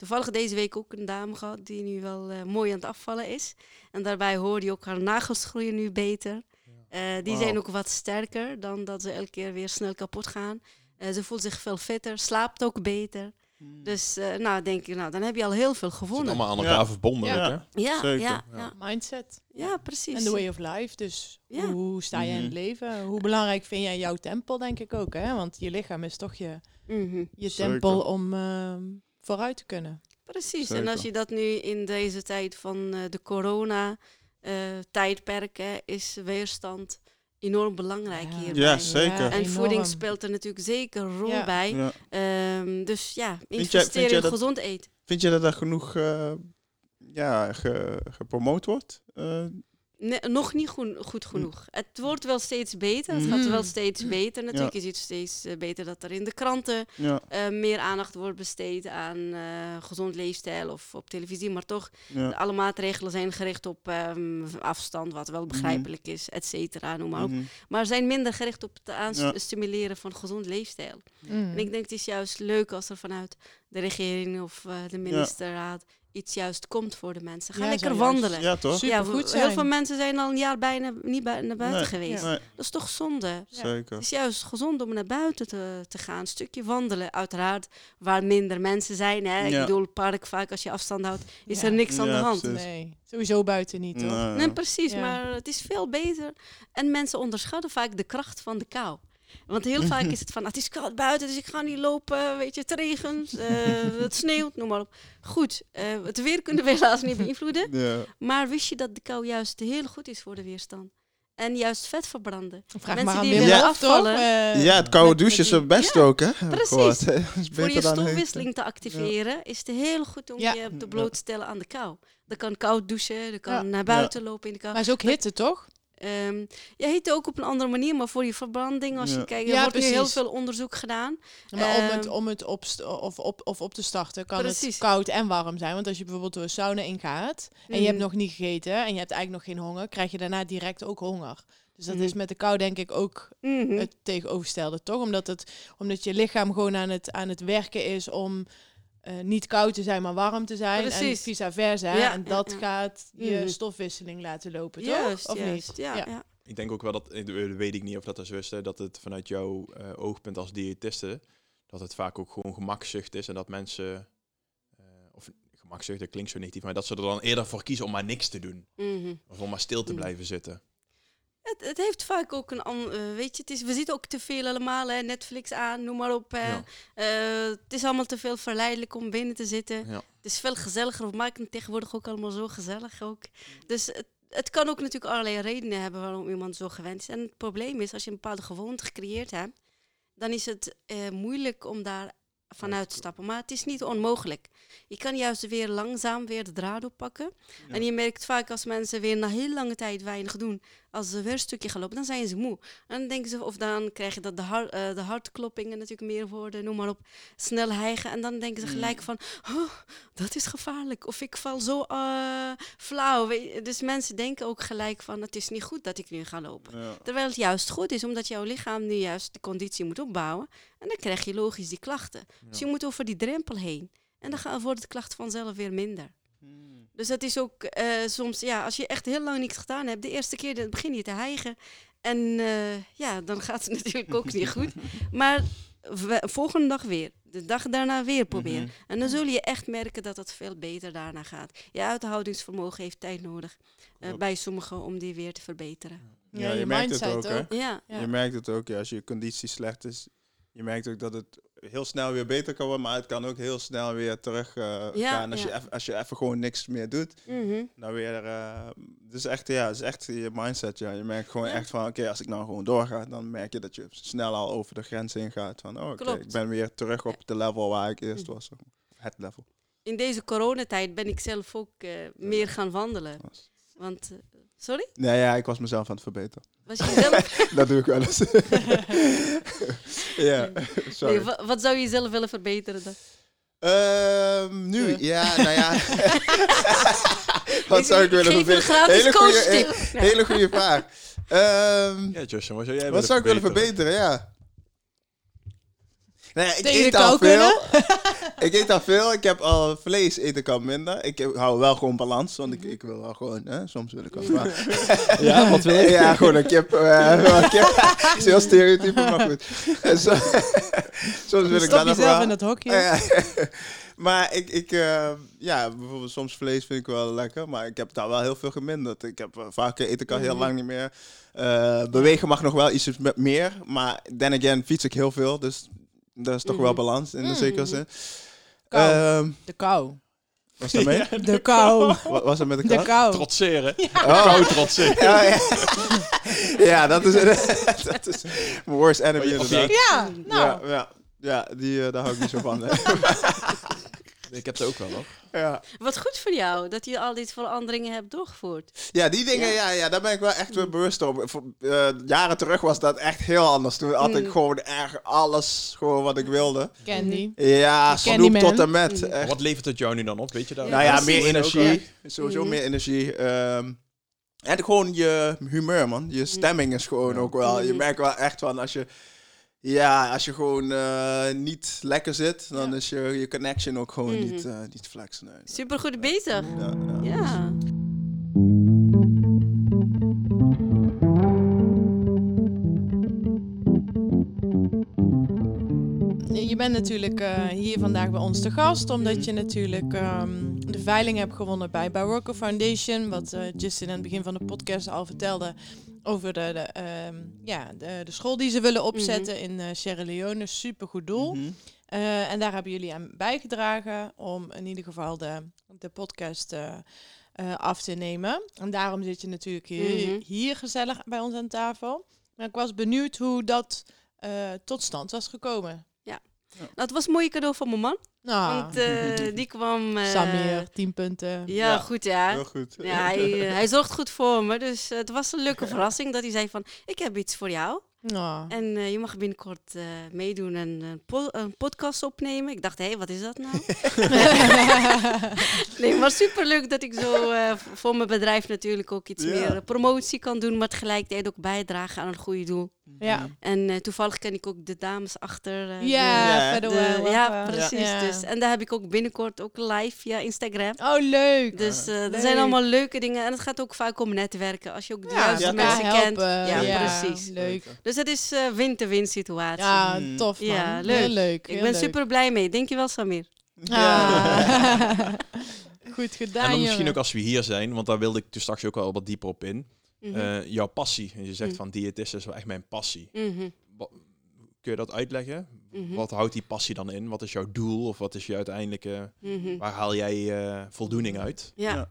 Toevallig deze week ook een dame gehad die nu wel eh, mooi aan het afvallen is. En daarbij hoorde je ook haar nagels groeien nu beter. Eh, die zijn ook wat sterker dan dat ze elke keer weer snel kapot gaan. Eh, ze voelt zich veel fitter, slaapt ook beter. Mhm. Dus eh, nou denk ik, nou, dan heb je al heel veel Het gewonnen. allemaal aan Ja. elkaar verbonden Ja. ook, hè? Ja, Zeker, ja. Mindset. ja, precies. En the way of life. Dus Ja. hoe, hoe sta je in het Mhm. leven? Hoe belangrijk vind jij jouw tempel, denk ik ook. Hè? Want je lichaam is toch je, Mhm. je Zeker. tempel om ehm, vooruit te kunnen. Precies. En als je dat nu in deze tijd van eh, de corona-tijdperk, is weerstand enorm belangrijk Ja. hierbij. Ja, zeker. Ja, En voeding speelt er natuurlijk zeker een rol Ja. bij. Ja. Ehm, dus ja, investeer in dat- gezond eten. Vind je dat er genoeg eh, ja, ge, gepromoot wordt? Nee, nog niet goed, goed genoeg. Het wordt wel steeds beter. Het gaat Mm. wel steeds beter. Natuurlijk is het steeds eh, beter dat er in de kranten ja, eh, meer aandacht wordt besteed aan eh, gezond leefstijl of op televisie. Maar toch, ja. alle maatregelen zijn gericht op ehm, afstand, wat wel begrijpelijk is, et cetera, noem maar op. Maar zijn minder gericht op het Ja. aanstimuleren van gezond leefstijl. Mm. En ik denk het is juist leuk als er vanuit de regering of de ministerraad iets juist komt voor de mensen. Ga Ja, lekker juist- wandelen. Ja, toch? Super Ja, goed heel veel mensen zijn al een jaar bijna niet naar buiten Nee, geweest. Nee, Dat is toch zonde? Ja. zeker. Het is juist gezond om naar buiten te, te gaan. Een stukje wandelen, uiteraard, waar minder mensen zijn. Hè? Ik bedoel, park vaak als je afstand houdt, is Ja. er niks aan de hand. precies. Nee, sowieso buiten niet, toch? Nee, Nee, precies, Ja. maar het is veel beter. En mensen onderschatten vaak de kracht van de kou. Want heel vaak is het van, het is koud buiten, dus ik ga niet lopen, weet je, het regent, eh, het sneeuwt, noem maar op. Goed, eh, het weer kunnen we helaas niet beïnvloeden. Ja. Maar wist je dat de kou juist heel goed is voor de weerstand? En juist vet verbranden. Vraag Mensen maar aan die willen afvallen. Eh, ja, het koude douche is het best Ja, ook, hè? Precies. Voor je stofwisseling te activeren is het heel goed om Ja. je te blootstellen aan de kou. Dan kan koud douchen, dan kan naar buiten lopen in de kou. Maar is ook hitte, toch? Ehm ja, heet ook op een andere manier, maar voor je verbranding, als Ja. je kijkt, er Ja, wordt nu heel precies. veel onderzoek gedaan. Maar om, het, Ehm, om het op, of, op, of op te starten kan het Precies. koud en warm zijn. Want als je bijvoorbeeld door een sauna ingaat en je hebt Mhm. nog niet gegeten en je hebt eigenlijk nog geen honger, krijg je daarna direct ook honger. Dus dat Mhm. is met de kou denk ik ook Mhm. het tegenovergestelde, toch? Omdat, het, omdat je lichaam gewoon aan het, aan het werken is om eh, niet koud te zijn, maar warm te zijn. En Precies. vice versa. Ja, en dat ja. gaat je Mhm. stofwisseling laten lopen, toch? Juist, of juist. niet? Ja, Ja. ja. Ik denk ook wel dat, eh, weet ik niet of dat is, hè, dat het vanuit jouw eh, oogpunt als diëtiste, dat het vaak ook gewoon gemakzucht is en dat mensen, eh, of gemakzucht, dat klinkt zo negatief, maar dat ze er dan eerder voor kiezen om maar niks te doen. Mhm. Of om maar stil te Mm. blijven zitten. Het, het heeft vaak ook een ander, eh, weet je, het is, we zitten ook te veel allemaal, hè, Netflix aan, noem maar op. hè. Ja. Eh, het is allemaal te veel verleidelijk om binnen te zitten. Ja. Het is veel gezelliger, we maken het tegenwoordig ook allemaal zo gezellig ook. Dus het, het kan ook natuurlijk allerlei redenen hebben waarom iemand zo gewend is. En het probleem is, als je een bepaalde gewoonte gecreëerd hebt, dan is het eh, moeilijk om daar vanuit te stappen. Maar het is niet onmogelijk. Je kan juist weer langzaam weer de draad oppakken. Ja. En je merkt vaak als mensen weer na heel lange tijd weinig doen, als ze weer een stukje gaan lopen, dan zijn ze moe. En dan denken ze, of dan krijg je dat de, har- eh, de hartkloppingen natuurlijk meer worden, noem maar op, snel hijgen. En dan denken ze Mm. gelijk van, oh, dat is gevaarlijk. Of ik val zo eh, flauw. Dus mensen denken ook gelijk van, het is niet goed dat ik nu ga lopen. Ja. Terwijl het juist goed is, omdat jouw lichaam nu juist de conditie moet opbouwen. En dan krijg je logisch die klachten. Dus je moet over die drempel heen. En dan gaan, wordt de klacht vanzelf weer minder. Hmm. Dus dat is ook eh, soms, ja, als je echt heel lang niks gedaan hebt, de eerste keer dan begin je te hijgen. En eh, ja, dan *laughs* gaat het natuurlijk ook niet goed. Maar we- volgende dag weer, de dag daarna weer proberen. Mhm. En dan zul je echt merken dat het veel beter daarna gaat. Je uithoudingsvermogen heeft tijd nodig eh, bij sommigen om die weer te verbeteren. Ja, je merkt het ook, hè? Ja, Ja. Je merkt het ook, ja, als je conditie slecht is. Je merkt ook dat het heel snel weer beter kan worden, maar het kan ook heel snel weer terug eh, Ja, gaan als, ja. je eff- als je even gewoon niks meer doet. Mhm. Nou weer, eh dus echt, ja, het is echt je mindset, ja. Je merkt gewoon Ja. echt van, oké, als ik nou gewoon doorga, dan merk je dat je snel al over de grens heen gaat. Van, oh, oké, ik ben weer terug op de level waar ik eerst Mhm. was. Het level. In deze coronatijd ben ik zelf ook eh, meer gaan wandelen. Want, sorry? Nee, ja, ik was mezelf aan het verbeteren. Was je zelf, *laughs* dat doe ik wel eens. *laughs* ja, sorry. nee, wa- wat zou je zelf willen verbeteren dan? Ehm, nu, ja, nou ja. *laughs* Wat zou ik willen Geef een verbeteren? gratis Hele goede, coaching. Nee. hele goede vraag. Ehm, Ja, Justin, wat zou jij wat zou ik willen verbeteren? Ja. Nou ja, ik Tegen eet al veel. Ik eet al veel. Ik heb al vlees eten kan minder. Ik heb- hou wel gewoon balans, want ik, ik wil wel gewoon, hè, soms wil ik wel maar- *laughs* Ja, wat wil je? Ja, gewoon een kip. eh, wel een kip. Het is heel stereotype, maar goed. En zo, soms wil ik Stop nog jezelf wel. in dat hokje. Ja, *laughs* maar ik, ik eh, ja, bijvoorbeeld soms vlees vind ik wel lekker, maar ik heb daar wel heel veel geminderd. Ik heb uh, vaker eet ik al heel Mhm. lang niet meer. Eh, bewegen mag nog wel iets met meer, maar then again fiets ik heel veel, dus dat is toch wel Mhm. balans in de Mhm. zekere zin. Kou. Ehm, De kou. Was dat mee? De kou. Wa- Was dat met de De kou? kou. Trotseren. Oh. Kou trotseren. Ja, ja. ja, dat is, *laughs* dat is mijn worst enemy inderdaad. Ja, nou. Ja, ja, ja die, eh, daar hou ik niet zo van. *laughs* Ik heb het ook wel hoor. ja. Wat goed voor jou, dat je al die veranderingen hebt doorgevoerd. ja, die dingen, Ja. ja. Ja, daar ben ik wel echt weer bewust. Voor, eh, jaren terug was dat echt heel anders. Toen had ik Mm. gewoon echt alles gewoon wat ik wilde. Candy. Ja, Snoep Candyman. tot en met. Mm. Echt. Wat levert het jou nu dan op? Weet je dat? Nou ja, meer energie. Sowieso Mhm. meer energie. ehm, en gewoon je humeur, man. Je stemming is gewoon ook wel... Je merkt wel echt van als je... Ja, als je gewoon eh, niet lekker zit, dan Ja. is je, je connection ook gewoon Mhm. niet, eh niet flexen. Nee. Super goed bezig. Ja, ja. Ja. Bent natuurlijk eh, hier vandaag bij ons te gast, omdat je natuurlijk ehm, de veiling hebt gewonnen bij Barocco Foundation. Wat eh, Justin aan het begin van de podcast al vertelde over de, de, ehm, ja, de, de school die ze willen opzetten in eh Sierra Leone. Super goed doel. Mhm. En daar hebben jullie aan bijgedragen om in ieder geval de, de podcast af te nemen. En daarom zit je natuurlijk hier, Mhm. hier gezellig bij ons aan tafel. Maar ik was benieuwd hoe dat tot stand was gekomen. Nou, het was een mooi cadeau van mijn man. Nou, Want eh, *laughs* die kwam... eh, Samir, 10 punten. Ja, Ja. goed ja. Heel goed. Ja, hij, *laughs* eh, hij zorgt goed voor me. Dus het was een leuke verrassing dat hij zei van... Ik heb iets voor jou. Nou, En eh, je mag binnenkort eh, meedoen en een, po- een podcast opnemen. Ik dacht, hé, wat is dat nou? *laughs* nee, maar superleuk dat ik zo eh, voor mijn bedrijf natuurlijk ook iets Ja. meer promotie kan doen. Maar tegelijkertijd ook bijdragen aan een goede doel. Ja. En eh, toevallig ken ik ook de dames achter. eh, Ja, Ja, verder de- wel. de- ja, precies. Ja. Dus, en daar heb ik ook binnenkort ook live via Instagram. Oh, leuk. Dus eh Leuk. er zijn allemaal leuke dingen. En het gaat ook vaak om netwerken. Als je ook de ja, juiste ja, mensen elkaar kent. helpen. Ja, precies. Leuk. Dus het is eh win-to-win situatie. Ja, Mm. tof man. Ja, Heel leuk. leuk. ik ben leuk. super blij mee. Dankjewel, Samir. Ah. *laughs* Goed gedaan, En dan misschien jongen. ook als we hier zijn, want daar wilde ik dus straks ook al wat dieper op in. Mhm. Eh, jouw passie. En je zegt Mm. van diëtist is wel echt mijn passie. Mhm. Kun je dat uitleggen? Mhm. Wat houdt die passie dan in? Wat is jouw doel? Of wat is je uiteindelijke... Waar haal jij eh, voldoening uit? Ja. Ja.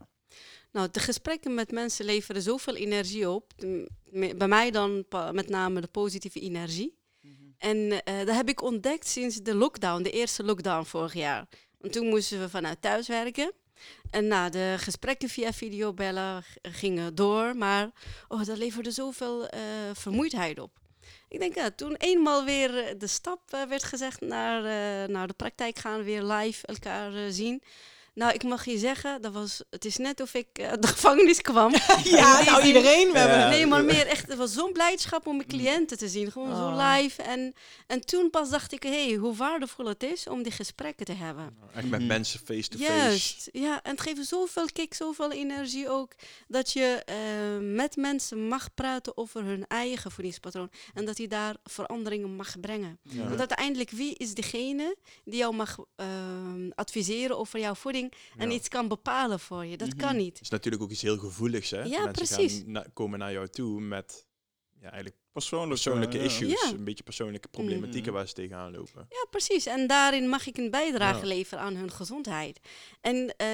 Nou, de gesprekken met mensen leveren zoveel energie op. M- me- Bij mij dan met name de positieve energie. En eh, dat heb ik ontdekt sinds de lockdown, de eerste lockdown vorig jaar. Want toen moesten we vanuit thuis werken. En nou, de gesprekken via videobellen gingen door. Maar oh, dat leverde zoveel eh, vermoeidheid op. Ik denk, ja, toen eenmaal weer eh, de stap eh, werd gezegd naar, naar de praktijk gaan, weer live elkaar zien. Nou, ik mag je zeggen, dat was, het is net of ik eh, uit *laughs* de gevangenis kwam. *laughs* Ja, nou iedereen. We hebben... Nee, maar meer echt, het was zo'n blijdschap om mijn cliënten te zien. Gewoon zo Oh. live. En, en toen pas dacht ik, hé, hey, hoe waardevol het is om die gesprekken te hebben. Echt met Mhm. mensen face-to-face. Juist, ja. En het geeft zoveel kick, zoveel energie ook. Dat je eh, met mensen mag praten over hun eigen voedingspatroon. En dat je daar veranderingen mag brengen. Ja. Want uiteindelijk, wie is degene die jou mag ehm, adviseren over jouw voeding en Ja. iets kan bepalen voor je? Dat Mhm. kan niet. Het is natuurlijk ook iets heel gevoeligs, hè? Ja, Mensen precies. gaan na- komen naar jou toe met ja, eigenlijk Persoonlijk, persoonlijke eh, ja. issues. Ja. Een beetje persoonlijke problematieken Mhm. waar ze tegenaan lopen. Ja, precies. En daarin mag ik een bijdrage Ja. leveren aan hun gezondheid. En eh,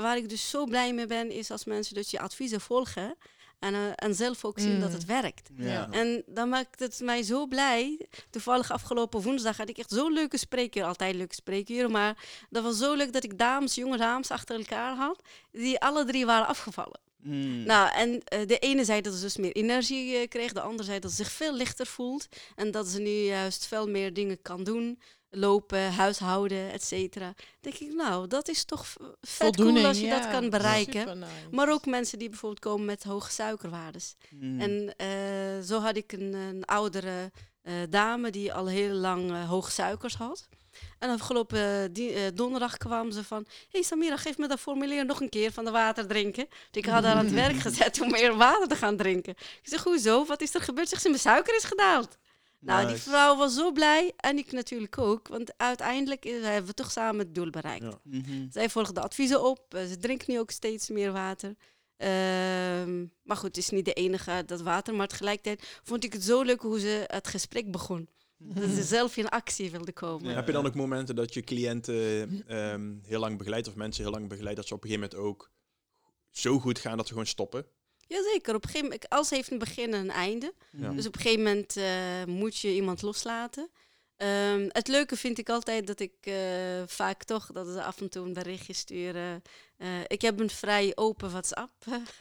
waar ik dus zo blij mee ben, is als mensen dus je adviezen volgen en, eh, en zelf ook zien dat Mm. het werkt. Ja. En dan maakt het mij zo blij. Toevallig afgelopen woensdag had ik echt zo'n leuke spreekuur. Altijd leuke spreekuren, maar dat was zo leuk dat ik dames, jonge dames achter elkaar had, die alle drie waren afgevallen. Mm. Nou, en eh, de ene zei dat ze dus meer energie eh, kreeg, de andere zei dat ze zich veel lichter voelt en dat ze nu juist veel meer dingen kan doen. Lopen, huishouden, et cetera. denk ik, nou, dat is toch vet cool als je ja. dat kan bereiken. Maar ook mensen die bijvoorbeeld komen met hoge suikerwaardes. Mm. En eh, zo had ik een, een oudere eh, dame die al heel lang eh, hoge suikers had. En afgelopen die, donderdag kwam ze van... hey Samira, geef me dat formulier nog een keer van de water drinken. Dus ik had haar aan het werk *laughs* gezet om meer water te gaan drinken. Ik zeg, hoezo? Wat is er gebeurd? Zegt ze, mijn suiker is gedaald. Nou, die vrouw was zo blij. En ik natuurlijk ook. Want uiteindelijk hebben we toch samen het doel bereikt. Ja. Mhm. Zij volgt de adviezen op. eh, Ze drinkt nu ook steeds meer water. Ehm, maar goed, het is niet de enige dat water. Maar tegelijkertijd vond ik het zo leuk hoe ze het gesprek begon. Dat ze zelf in actie wilden komen. Ja. Heb je dan ook momenten dat je cliënten ehm, heel lang begeleidt of mensen heel lang begeleidt, dat ze op een gegeven moment ook zo goed gaan dat ze gewoon stoppen? Jazeker, op een gegeven moment, alles heeft een begin en een einde. Ja. Dus op een gegeven moment eh, moet je iemand loslaten. Ehm, het leuke vind ik altijd dat ik eh, vaak toch dat ze af en toe een berichtje sturen. Eh, ik heb een vrij open WhatsApp,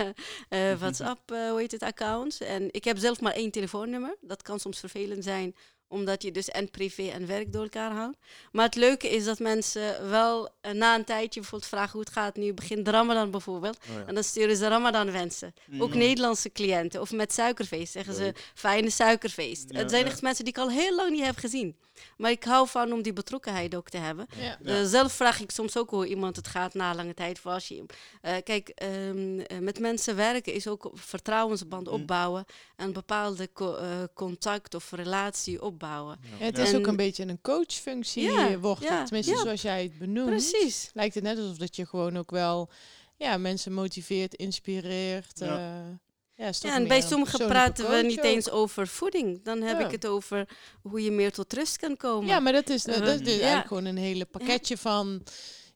*laughs* *laughs* WhatsApp hoe heet het, account. En ik heb zelf maar één telefoonnummer. Dat kan soms vervelend zijn, omdat je dus en privé en werk door elkaar houdt. Maar het leuke is dat mensen wel eh, na een tijdje bijvoorbeeld vragen hoe het gaat nu. Begint de Ramadan bijvoorbeeld. Oh ja. En dan sturen ze Ramadan wensen. Ook Ja. Nederlandse cliënten. Of met suikerfeest zeggen ze Leuk. fijne suikerfeest. Ja, het zijn ja. echt mensen die ik al heel lang niet heb gezien. Maar ik hou van om die betrokkenheid ook te hebben. Eh, zelf vraag ik soms ook hoe iemand het gaat na lange tijd. Voor als je, eh, kijk, ehm, eh, met mensen werken is ook vertrouwensband Mm. opbouwen. En een bepaalde co- eh, contact of relatie opbouwen. Ja, het is En- ook een beetje een coachfunctie Ja, wordt ja, het. Tenminste, ja. zoals jij het benoemt. Precies. Lijkt het net alsof dat je gewoon ook wel ja, mensen motiveert, inspireert. Ja. Ja. ja, en bij sommigen praten we niet ook. eens over voeding. Dan heb Ja. ik het over hoe je meer tot rust kan komen. Ja, maar dat is, dat is dus Ja. eigenlijk gewoon een hele pakketje van...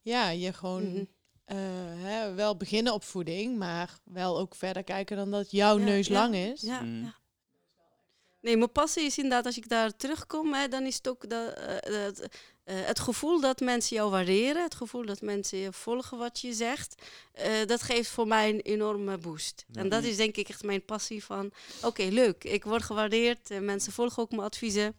Ja, je gewoon Mhm. eh, hè, wel beginnen op voeding, maar wel ook verder kijken dan dat jouw Ja, neus ja, lang is. Ja, Mm. Nee, mijn passie is inderdaad, als ik daar terugkom, hè, dan is het ook dat, eh, dat, eh, het gevoel dat mensen jou waarderen, het gevoel dat mensen je volgen wat je zegt, eh, dat geeft voor mij een enorme boost. Ja. En dat is denk ik echt mijn passie van, oké, leuk, ik word gewaardeerd, mensen volgen ook mijn adviezen.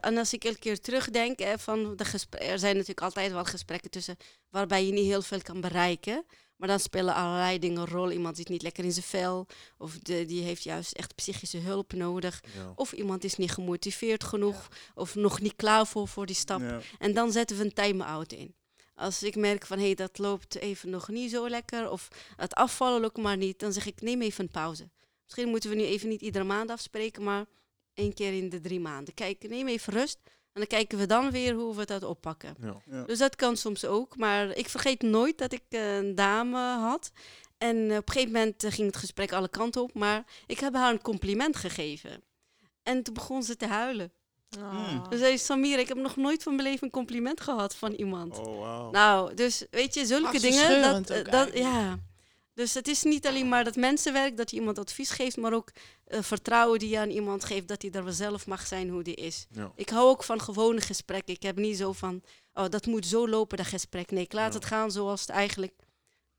En als ik elke keer terugdenk, hè, van de er zijn natuurlijk altijd wel gesprekken tussen waarbij je niet heel veel kan bereiken. Maar dan spelen allerlei dingen een rol. Iemand zit niet lekker in zijn vel. Of de, die heeft juist echt psychische hulp nodig. Ja. Of iemand is niet gemotiveerd genoeg. Of nog niet klaar voor, voor die stap. Ja. En dan zetten we een time-out in. Als ik merk van hé, hey, dat loopt even nog niet zo lekker. Of het afvallen lukt maar niet. Dan zeg ik neem even een pauze. Misschien moeten we nu even niet iedere maand afspreken. Maar één keer in de drie maanden. Kijk, neem even rust. En dan kijken we dan weer hoe we dat oppakken. Ja. Ja. Dus dat kan soms ook. Maar ik vergeet nooit dat ik eh, een dame had. En eh, op een gegeven moment eh, ging het gesprek alle kanten op. Maar ik heb haar een compliment gegeven. En toen begon ze te huilen. Ah. Ze zei, Samir, ik heb nog nooit van mijn leven een compliment gehad van iemand. Oh, wauw. Nou, dus weet je, zulke dingen. Dat, dat, ja. Dus het is niet alleen maar dat mensenwerk, dat je iemand advies geeft, maar ook eh, vertrouwen die je aan iemand geeft, dat hij er wel zelf mag zijn hoe die is. Ja. Ik hou ook van gewone gesprekken. Ik heb niet zo van, oh, dat moet zo lopen, dat gesprek. Nee, ik laat Ja. het gaan zoals het eigenlijk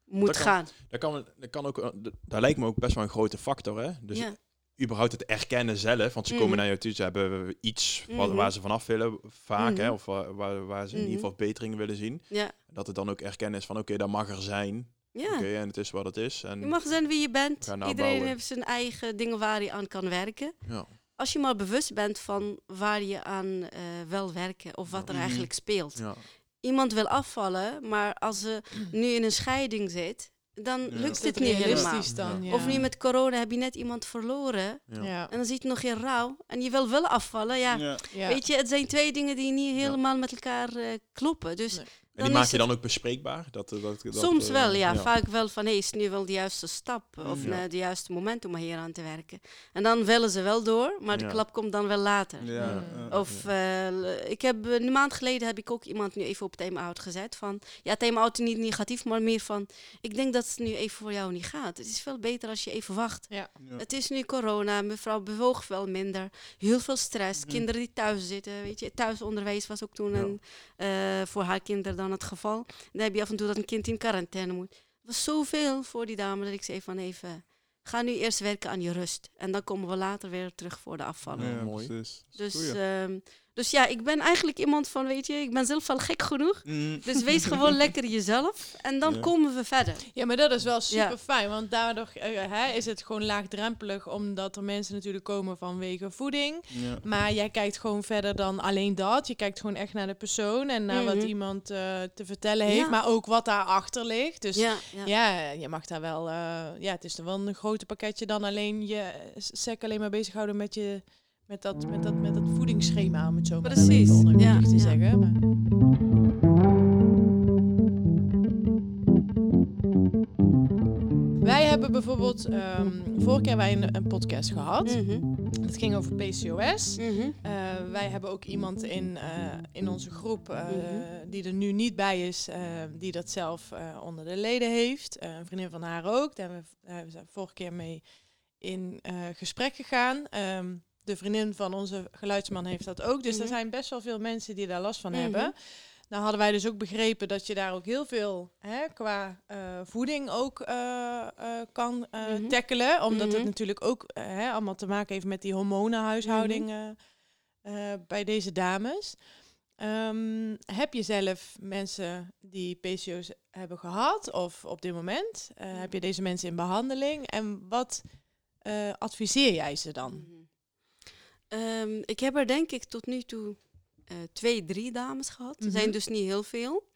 moet Dat kan- gaan. Dat, kan, dat, kan ook, eh, dat lijkt me ook best wel een grote factor. Hè? Dus ja. überhaupt het erkennen zelf. Want ze komen Mhm. naar jou toe, ze hebben iets Mhm. waar ze vanaf willen, vaak. Hè? Mhm. Of waar, waar, waar ze in ieder geval verbeteringen willen zien. Ja. Dat het dan ook erkennen is van oké, dat mag er zijn. Ja. Oké, en het is wat het is. En, Je mag zijn wie je bent. Iedereen bouwen. heeft zijn eigen dingen waar hij aan kan werken. ja. Als je maar bewust bent van waar je aan eh, wil werken of wat er Mhm. eigenlijk speelt. Ja. Iemand wil afvallen, maar als ze *clears throat* nu in een scheiding zit, dan Ja. lukt het niet helemaal. realistisch dan? Ja. Of nu met corona heb je net iemand verloren en dan zit je nog in rouw en je wil wel afvallen. Ja, Ja. Ja. weet je, het zijn twee dingen die niet Ja. helemaal met elkaar eh, kloppen. Dus Nee. Die maak is je het- dan ook bespreekbaar? Dat, dat, dat, soms eh, wel, ja, Vaak wel van, hé, is het nu wel de juiste stap of Ja. eh, de juiste moment om hier aan te werken. En dan willen ze wel door, maar de Ja. klap komt dan wel later. Ja. Mm. Of eh, ik heb eh, een maand geleden heb ik ook iemand nu even op time-out gezet. Van ja, time-out niet negatief, maar meer van ik denk dat het nu even voor jou niet gaat. Het is veel beter als je even wacht. Ja. Het is nu corona, mevrouw bewoog wel minder. Heel veel stress. Mhm. Kinderen die thuis zitten, weet je. Thuisonderwijs was ook toen Ja. een, eh, voor haar kinderen dan het geval. Dan heb je af en toe dat een kind in quarantaine moet. Het was zoveel voor die dame dat ik zei van even, ga nu eerst werken aan je rust. En dan komen we later weer terug voor de afvallen. Ja, mooi. precies. Dus. Dus ja, ik ben eigenlijk iemand van, weet je, ik ben zelf al gek genoeg. Mm. Dus wees gewoon *laughs* lekker jezelf en dan Ja. komen we verder. Ja, maar dat is wel super fijn, want daardoor eh, hè, is het gewoon laagdrempelig, omdat er mensen natuurlijk komen vanwege voeding. Ja. Maar jij kijkt gewoon verder dan alleen dat. Je kijkt gewoon echt naar de persoon en naar wat Mhm. iemand eh, te vertellen heeft, Ja. maar ook wat daarachter ligt. Dus ja, ja. ja. je mag daar wel, eh, ja, het is er wel een groter pakketje dan alleen je sec alleen maar bezighouden met je. Met dat, met, dat, met dat voedingsschema, om het zo maar Precies, even ja, te ja. zeggen. Maar- Wij hebben bijvoorbeeld, ehm vorige keer hebben wij een, een podcast gehad. Mhm. Het ging over PCOS. Mhm. Eh, wij hebben ook iemand in, eh, in onze groep eh, Mhm. die er nu niet bij is, die dat zelf onder de leden heeft. Een vriendin van haar ook. Daar hebben we, daar hebben we vorige keer mee in gesprek gegaan. Ehm, de vriendin van onze geluidsman heeft dat ook. Dus Mhm. er zijn best wel veel mensen die daar last van Mhm. hebben. Nou hadden wij dus ook begrepen dat je daar ook heel veel hè, qua eh, voeding ook eh, eh, kan Mhm. tackelen. Omdat het Mhm. natuurlijk ook hè, allemaal te maken heeft met die hormonenhuishouding Mhm. bij deze dames. Ehm, heb je zelf mensen die PCO's hebben gehad of op dit moment? Heb je deze mensen in behandeling? En wat adviseer jij ze dan? Mhm. Ehm, ik heb er denk ik tot nu toe eh, twee, drie dames gehad. Er Mhm. zijn dus niet heel veel.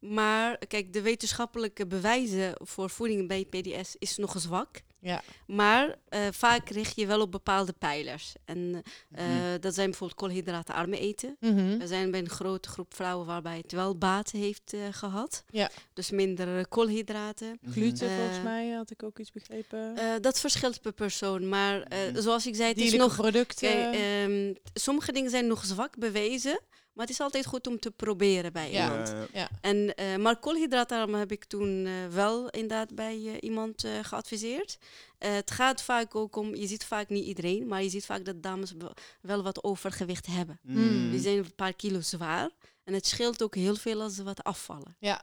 Maar kijk, de wetenschappelijke bewijzen voor voeding bij PDS is nog zwak. Ja. Maar eh, vaak richt je wel op bepaalde pijlers. En eh, Mhm. dat zijn bijvoorbeeld koolhydratenarme eten. Mhm. We zijn bij een grote groep vrouwen waarbij het wel baat heeft eh, gehad. Ja. Dus minder koolhydraten. Gluten Eh, volgens mij had ik ook iets begrepen. Eh, dat verschilt per persoon. Maar eh, Mhm. zoals ik zei, het is nog producten. Kijk, ehm, sommige dingen zijn nog zwak bewezen, maar het is altijd goed om te proberen bij Ja. iemand. Eh, En, eh, maar koolhydraatarm heb ik toen eh, wel inderdaad bij eh, iemand eh, geadviseerd. Eh, het gaat vaak ook om, je ziet vaak niet iedereen, maar je ziet vaak dat dames wel- wel wat overgewicht hebben. Mm. Die zijn een paar kilo zwaar. En het scheelt ook heel veel als ze wat afvallen. ja,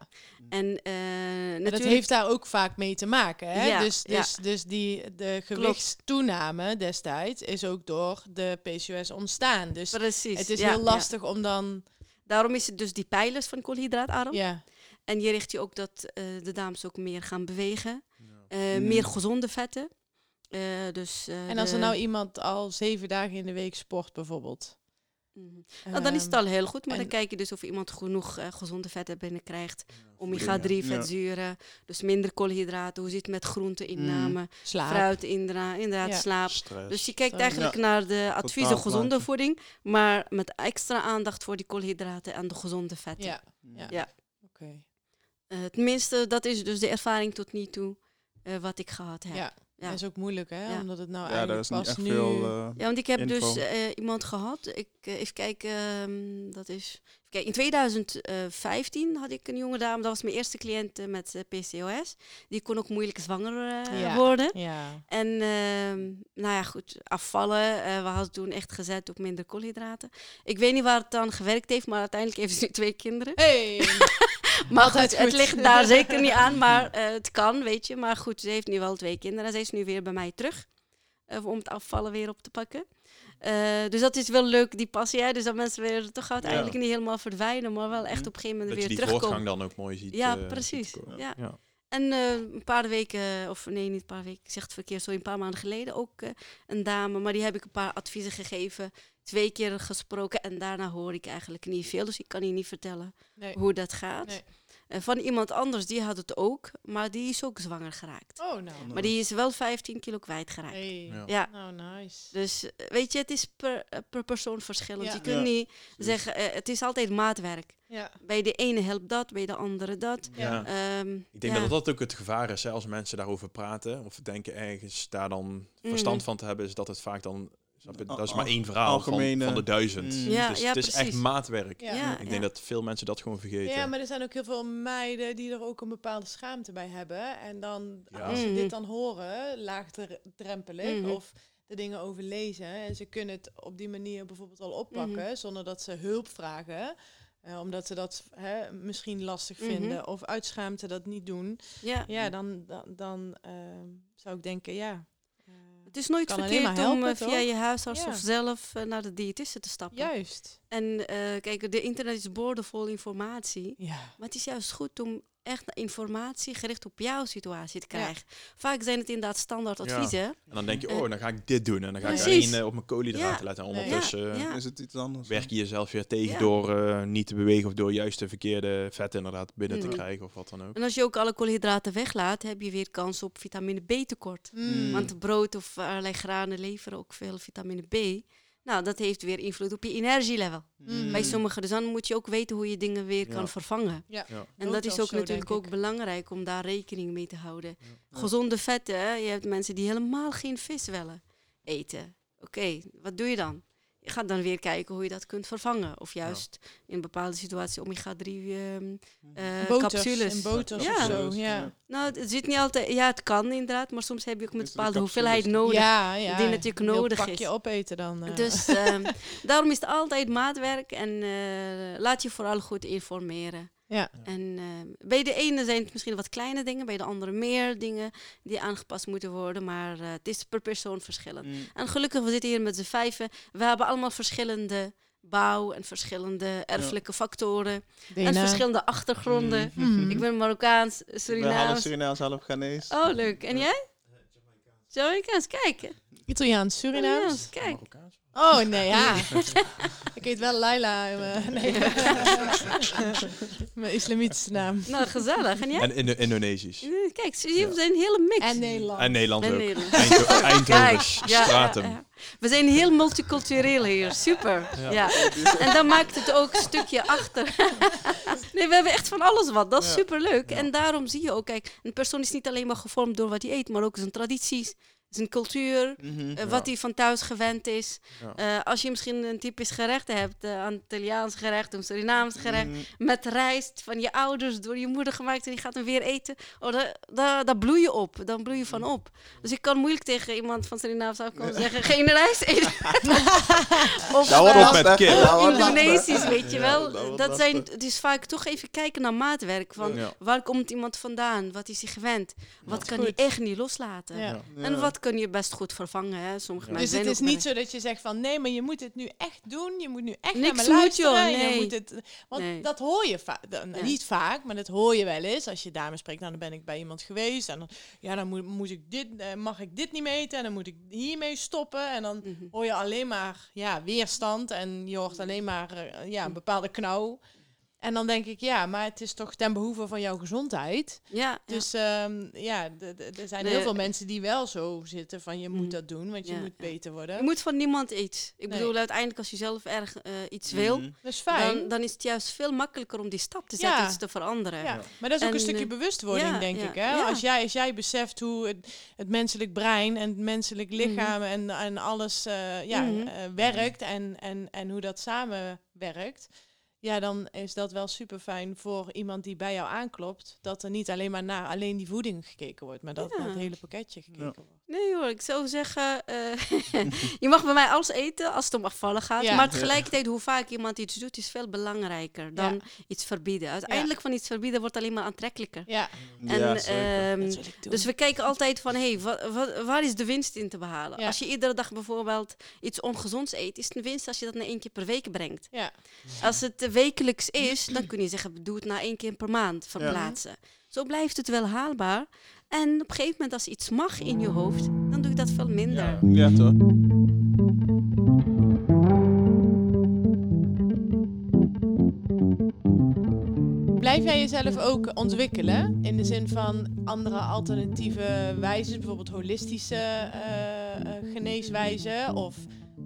En, eh, en natuurlijk, dat heeft daar ook vaak mee te maken. Hè? Ja, dus, ja. dus, dus die, de gewichtstoename destijds is ook door de PCOS ontstaan. Dus precies. het is ja, heel ja. lastig om dan... Daarom is het dus die pijlers van koolhydraatarm. Ja, En je richt je ook dat eh, de dames ook meer gaan bewegen. Eh, Mm. Meer gezonde vetten. Eh, dus, eh, en als er nou iemand al zeven dagen in de week sport bijvoorbeeld. Mhm. Nou, dan is het al heel goed, maar dan kijk je dus of iemand genoeg eh, gezonde vetten binnenkrijgt. voeding, Omega-3 ja. vetzuren, dus minder koolhydraten. Hoe zit het met groenteinname, Slaap. fruit indra- inderdaad, Ja. slaap. Stress. Dus je kijkt eigenlijk naar de adviezen Totaal gezonde voeding, maar met extra aandacht voor die koolhydraten en de gezonde vetten. Ja, ja. Ja. oké. Eh, tenminste, dat is dus de ervaring tot nu toe eh, wat ik gehad heb. Ja. Ja. Dat is ook moeilijk, hè? Ja. Omdat het nou Ja, daar eigenlijk is pas echt nu... veel... eh, Ja, want ik heb info. dus eh, iemand gehad. Ik, eh, even kijken, ehm, dat is. Even kijken, in 2015 had ik een jonge dame, dat was mijn eerste cliënt met PCOS. Die kon ook moeilijk zwanger Ja. worden. Ja. En ehm, nou ja, goed, afvallen. Eh, we hadden toen echt gezet op minder koolhydraten. Ik weet niet waar het dan gewerkt heeft, maar uiteindelijk heeft ze nu twee kinderen. Hey! *laughs* *laughs* Maar goed, het goed. ligt daar zeker niet aan, maar *laughs* eh, het kan, weet je. Maar goed, ze heeft nu wel twee kinderen en ze is nu weer bij mij terug. eh, om het afvallen weer op te pakken. Eh, dus dat is wel leuk, die passie. Hè? Dus dat mensen weer toch uiteindelijk niet helemaal verdwijnen, maar wel echt op een gegeven moment dat je weer die terugkomen. voortgang dan ook mooi ziet. Ja, precies. ziet. Ja. Ja. En eh, een paar weken, of nee, niet een paar weken, ik zeg het verkeerd, sorry, een paar maanden geleden ook eh, een dame. Maar die heb ik een paar adviezen gegeven, twee keer gesproken en daarna hoor ik eigenlijk niet veel. Dus ik kan je niet vertellen Nee. hoe dat gaat. Nee. Van iemand anders, die had het ook, maar die is ook zwanger geraakt. Oh, nou. Maar die is wel 15 kilo kwijtgeraakt. Hey. Ja. Ja, Nou, nice. dus eh, weet je, het is per, eh, per persoon verschillend. Ja. Je kunt Ja. niet zeggen, eh, het is altijd maatwerk. Ja. Bij de ene helpt dat, bij de andere dat. Ja. Ehm, Ik denk ja. dat dat ook het gevaar is, hè, als mensen daarover praten of denken ergens daar dan verstand Mhm. van te hebben, is dat het vaak dan, dat is maar één verhaal van, algemene- van de duizend. Mm. Ja, dus ja, het is echt maatwerk. Ja. Ik ja. denk dat veel mensen dat gewoon vergeten. Ja, maar er zijn ook heel veel meiden die er ook een bepaalde schaamte bij hebben. En dan, Ja. als ze Mhm. dit dan horen, laagdrempelig, Mhm. of de dingen overlezen. En ze kunnen het op die manier bijvoorbeeld al oppakken, Mhm. zonder dat ze hulp vragen. eh, omdat ze dat hè, misschien lastig Mhm. vinden of uit schaamte dat niet doen. ja. Ja, dan, dan, dan ehm, zou ik denken, ja. Het is nooit Kan verkeerd maar om helpen, eh, via je huisarts Ja. of zelf eh, naar de diëtiste te stappen. juist. En eh, kijk, de internet is boordevol informatie. Ja. Maar het is juist goed om echt informatie gericht op jouw situatie te krijgen. Vaak zijn het inderdaad standaard Ja. adviezen. En dan denk je, Eh, oh, dan ga ik dit doen. En dan ga ik alleen eh, op mijn koolhydraten Ja. letten. En ondertussen Ja, eh, ja. Is het iets anders? werk je jezelf weer tegen Ja. door eh, niet te bewegen of door juist de verkeerde vetten inderdaad binnen te krijgen of wat dan ook. En als je ook alle koolhydraten weglaat, heb je weer kans op vitamine B tekort. Mm. Want brood of allerlei granen leveren ook veel vitamine B. Nou, dat heeft weer invloed op je energielevel. Mm. Bij sommigen. Dus dan moet je ook weten hoe je dingen weer Ja. kan vervangen. Ja. Ja. En dat is ook zo, natuurlijk ook belangrijk om daar rekening mee te houden. Ja. Gezonde vetten, hè. je hebt mensen die helemaal geen vis willen eten. Oké, wat doe je dan? Je gaat dan weer kijken hoe je dat kunt vervangen. Of juist in bepaalde situaties omega-3 ehm eh, Boters capsules. en boters Ja. of zo. Ja. Nou, het zit niet altijd... Ja, het kan inderdaad, maar soms heb je ook met het bepaalde de hoeveelheid nodig. Ja, ja. die natuurlijk Een nodig pakje is. opeten dan. eh. Dus ehm, *laughs* daarom is het altijd maatwerk en eh, laat je vooral goed informeren. Ja. En eh, bij de ene zijn het misschien wat kleine dingen, bij de andere meer dingen die aangepast moeten worden, maar eh, het is per persoon verschillend. Mm. En gelukkig, we zitten hier met z'n vijven, we hebben allemaal verschillende bouw en verschillende erfelijke factoren en verschillende achtergronden. Mhm. Ik ben Marokkaans, Ik ben half Surinaams. Surinaams, half Ghanese. Oh, leuk. En jij? Jamaicaans, kijk. Italiaans, Surinaams. Surinaams, kijk. Marokkaans. Oh, nee, ja. ik heet wel Laila. nee. Mijn islamitische naam. Nou, gezellig. En jij? En Indo- Indonesisch. Eh, Kijk, we zijn een hele mix. En Nederland. En Nederlands En ook. *laughs* Eindho- Stratum. ja, ja. We zijn heel multicultureel hier, super. Ja. En dan maakt het ook een stukje achter. *laughs* nee, we hebben echt van alles wat, dat is Ja. super leuk. En daarom zie je ook, kijk, een persoon is niet alleen maar gevormd door wat hij eet, maar ook zijn tradities, zijn cultuur, Mhm. eh, wat hij van thuis gewend is. Ja. Eh, als je misschien een typisch gerecht hebt, uh, Antilliaans gerecht, een Surinaams gerecht, Mhm. met rijst van je ouders, door je moeder gemaakt en die gaat hem weer eten. Oh, daar, daar bloei je op. Dan bloei je van op. Dus ik kan moeilijk tegen iemand van Surinaams afkomen en zeggen, geen rijst *laughs* eten. *laughs* of Kop met. Indonesisch, weet je Ja, wel. dat zijn, het is vaak toch even kijken naar maatwerk. Van Ja. waar komt iemand vandaan? Wat is hij gewend? Wat kan hij echt niet loslaten? Ja. Ja. En wat kun je best goed vervangen? Hè? Sommige Ja. Dus mensen het is niet zo dat je zegt van nee, maar je moet het nu echt doen. Je moet nu echt Niks naar me moet, luisteren. joh, Je nee. moet het, want Nee. dat hoor je vaak. Ja. Niet vaak, maar dat hoor je wel eens. Als je daarmee spreekt, nou, dan ben ik bij iemand geweest. En dan, ja, dan moet, moet ik dit, eh, mag ik dit niet meten. En dan moet ik hiermee stoppen. En dan Mhm. hoor je alleen maar ja, weerstand. En je hoort alleen maar eh, ja, een bepaalde knauw. En dan denk ik, ja, maar het is toch ten behoeve van jouw gezondheid. Ja, ja. Dus ehm, ja, d- er zijn Nee. heel veel mensen die wel zo zitten van je moet Mm. dat doen, want je Ja, moet ja. beter worden. Je moet van niemand iets. Ik Nee. bedoel, uiteindelijk als je zelf erg eh, iets wil, Mhm. Dat is fijn. dan, dan is het juist veel makkelijker om die stap te zetten, Ja. iets te veranderen. ja. Maar dat is ook een En, stukje eh, bewustwording, ja, denk ja, ik. Hè? ja. Als, jij, als jij beseft hoe het, het menselijk brein en het menselijk lichaam en, en alles eh, ja, Mhm. eh, werkt en, en, en hoe dat samenwerkt. Ja, dan is dat wel super fijn voor iemand die bij jou aanklopt. Dat er niet alleen maar naar alleen die voeding gekeken wordt, maar dat Ja. naar het hele pakketje gekeken Ja. wordt. Nee hoor, ik zou zeggen, eh, *laughs* je mag bij mij alles eten als het om afvallen gaat. Ja. Maar tegelijkertijd, hoe vaak iemand iets doet, is veel belangrijker dan Ja. iets verbieden. Uiteindelijk van iets verbieden wordt alleen maar aantrekkelijker. Ja, En, ehm, doen. dus we kijken altijd van, hé, hey, waar is de winst in te behalen? Ja. Als je iedere dag bijvoorbeeld iets ongezonds eet, is het een winst als je dat na één keer per week brengt. ja. Als het wekelijks is, dan kun je zeggen, doe het na één keer per maand verplaatsen. Zo blijft het wel haalbaar. En op een gegeven moment, als iets mag in je hoofd, dan doe je dat veel minder. Ja. Ja, toch? Blijf jij jezelf ook ontwikkelen? In de zin van andere alternatieve wijzen, bijvoorbeeld holistische eh, eh, geneeswijzen? Of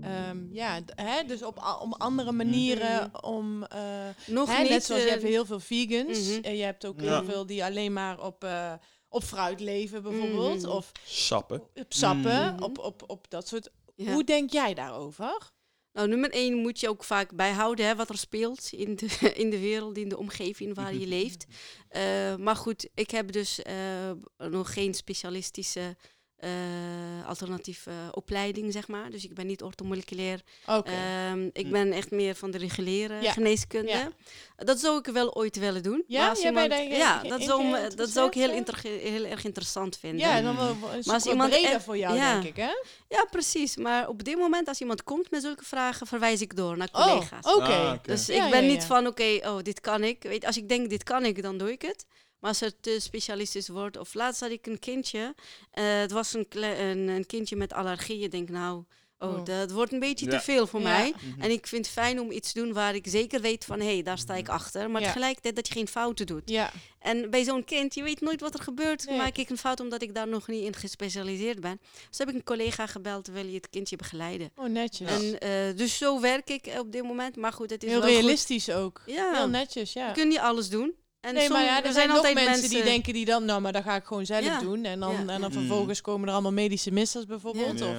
ehm, ja, hè, dus op, om andere manieren om. eh, Nog hè, niet. net zoals je hebt heel veel vegans. mhm. En je hebt ook Ja. heel veel die alleen maar op, eh, op fruit leven, bijvoorbeeld. Mhm. Of Sappen. op sappen, Mhm. op, op, op dat soort. ja. Hoe denk jij daarover? Nou, nummer één moet je ook vaak bijhouden hè, wat er speelt in de, *laughs* in de wereld, in de omgeving waar je leeft. *laughs* Eh, maar goed, ik heb dus eh, nog geen specialistische eh, alternatieve opleiding, zeg maar. Dus ik ben niet orthomoleculair. Oké. Ehm, ik Hm. ben echt meer van de reguliere Ja. geneeskunde. Ja. Dat zou ik wel ooit willen doen. Ja? Maar als iemand- ja, dat zou, me- dat zou ik heel, inter- heel erg interessant vinden. ja, dan wel, wel een als iemand breder voor jou, ja. denk ik, hè? Ja, precies. Maar op dit moment, als iemand komt met zulke vragen, verwijs ik door naar Oh, collega's. oké. Ah. Dus Ja, ik ben ja, niet ja. van, oké, oh, dit kan ik. Weet, als ik denk, dit kan ik, dan doe ik het. Maar als het te specialistisch wordt... Of laatst had ik een kindje. eh, het was een, een, een kindje met allergieën. Ik denk, nou, oh, Oh. dat wordt een beetje Ja. te veel voor Ja. mij. Mhm. En ik vind het fijn om iets te doen waar ik zeker weet van... hé, hey, daar sta ik achter. Maar Ja. tegelijkertijd dat je geen fouten doet. Ja, En bij zo'n kind, je weet nooit wat er gebeurt. Nee. Maak ik een fout omdat ik daar nog niet in gespecialiseerd ben. Dus heb ik een collega gebeld, wil je het kindje begeleiden? oh netjes. En, eh, dus zo werk ik op dit moment. Maar goed, het is Heel wel goed. realistisch ook. Ja, Heel netjes, ja. je kunt niet alles doen. En nee, maar ja, er zijn, nog mensen, die denken die dan, nou, maar dat ga ik gewoon zelf Ja. doen. En dan, Ja. en dan Ja. vervolgens komen er allemaal medische missers bijvoorbeeld. Ja. Of,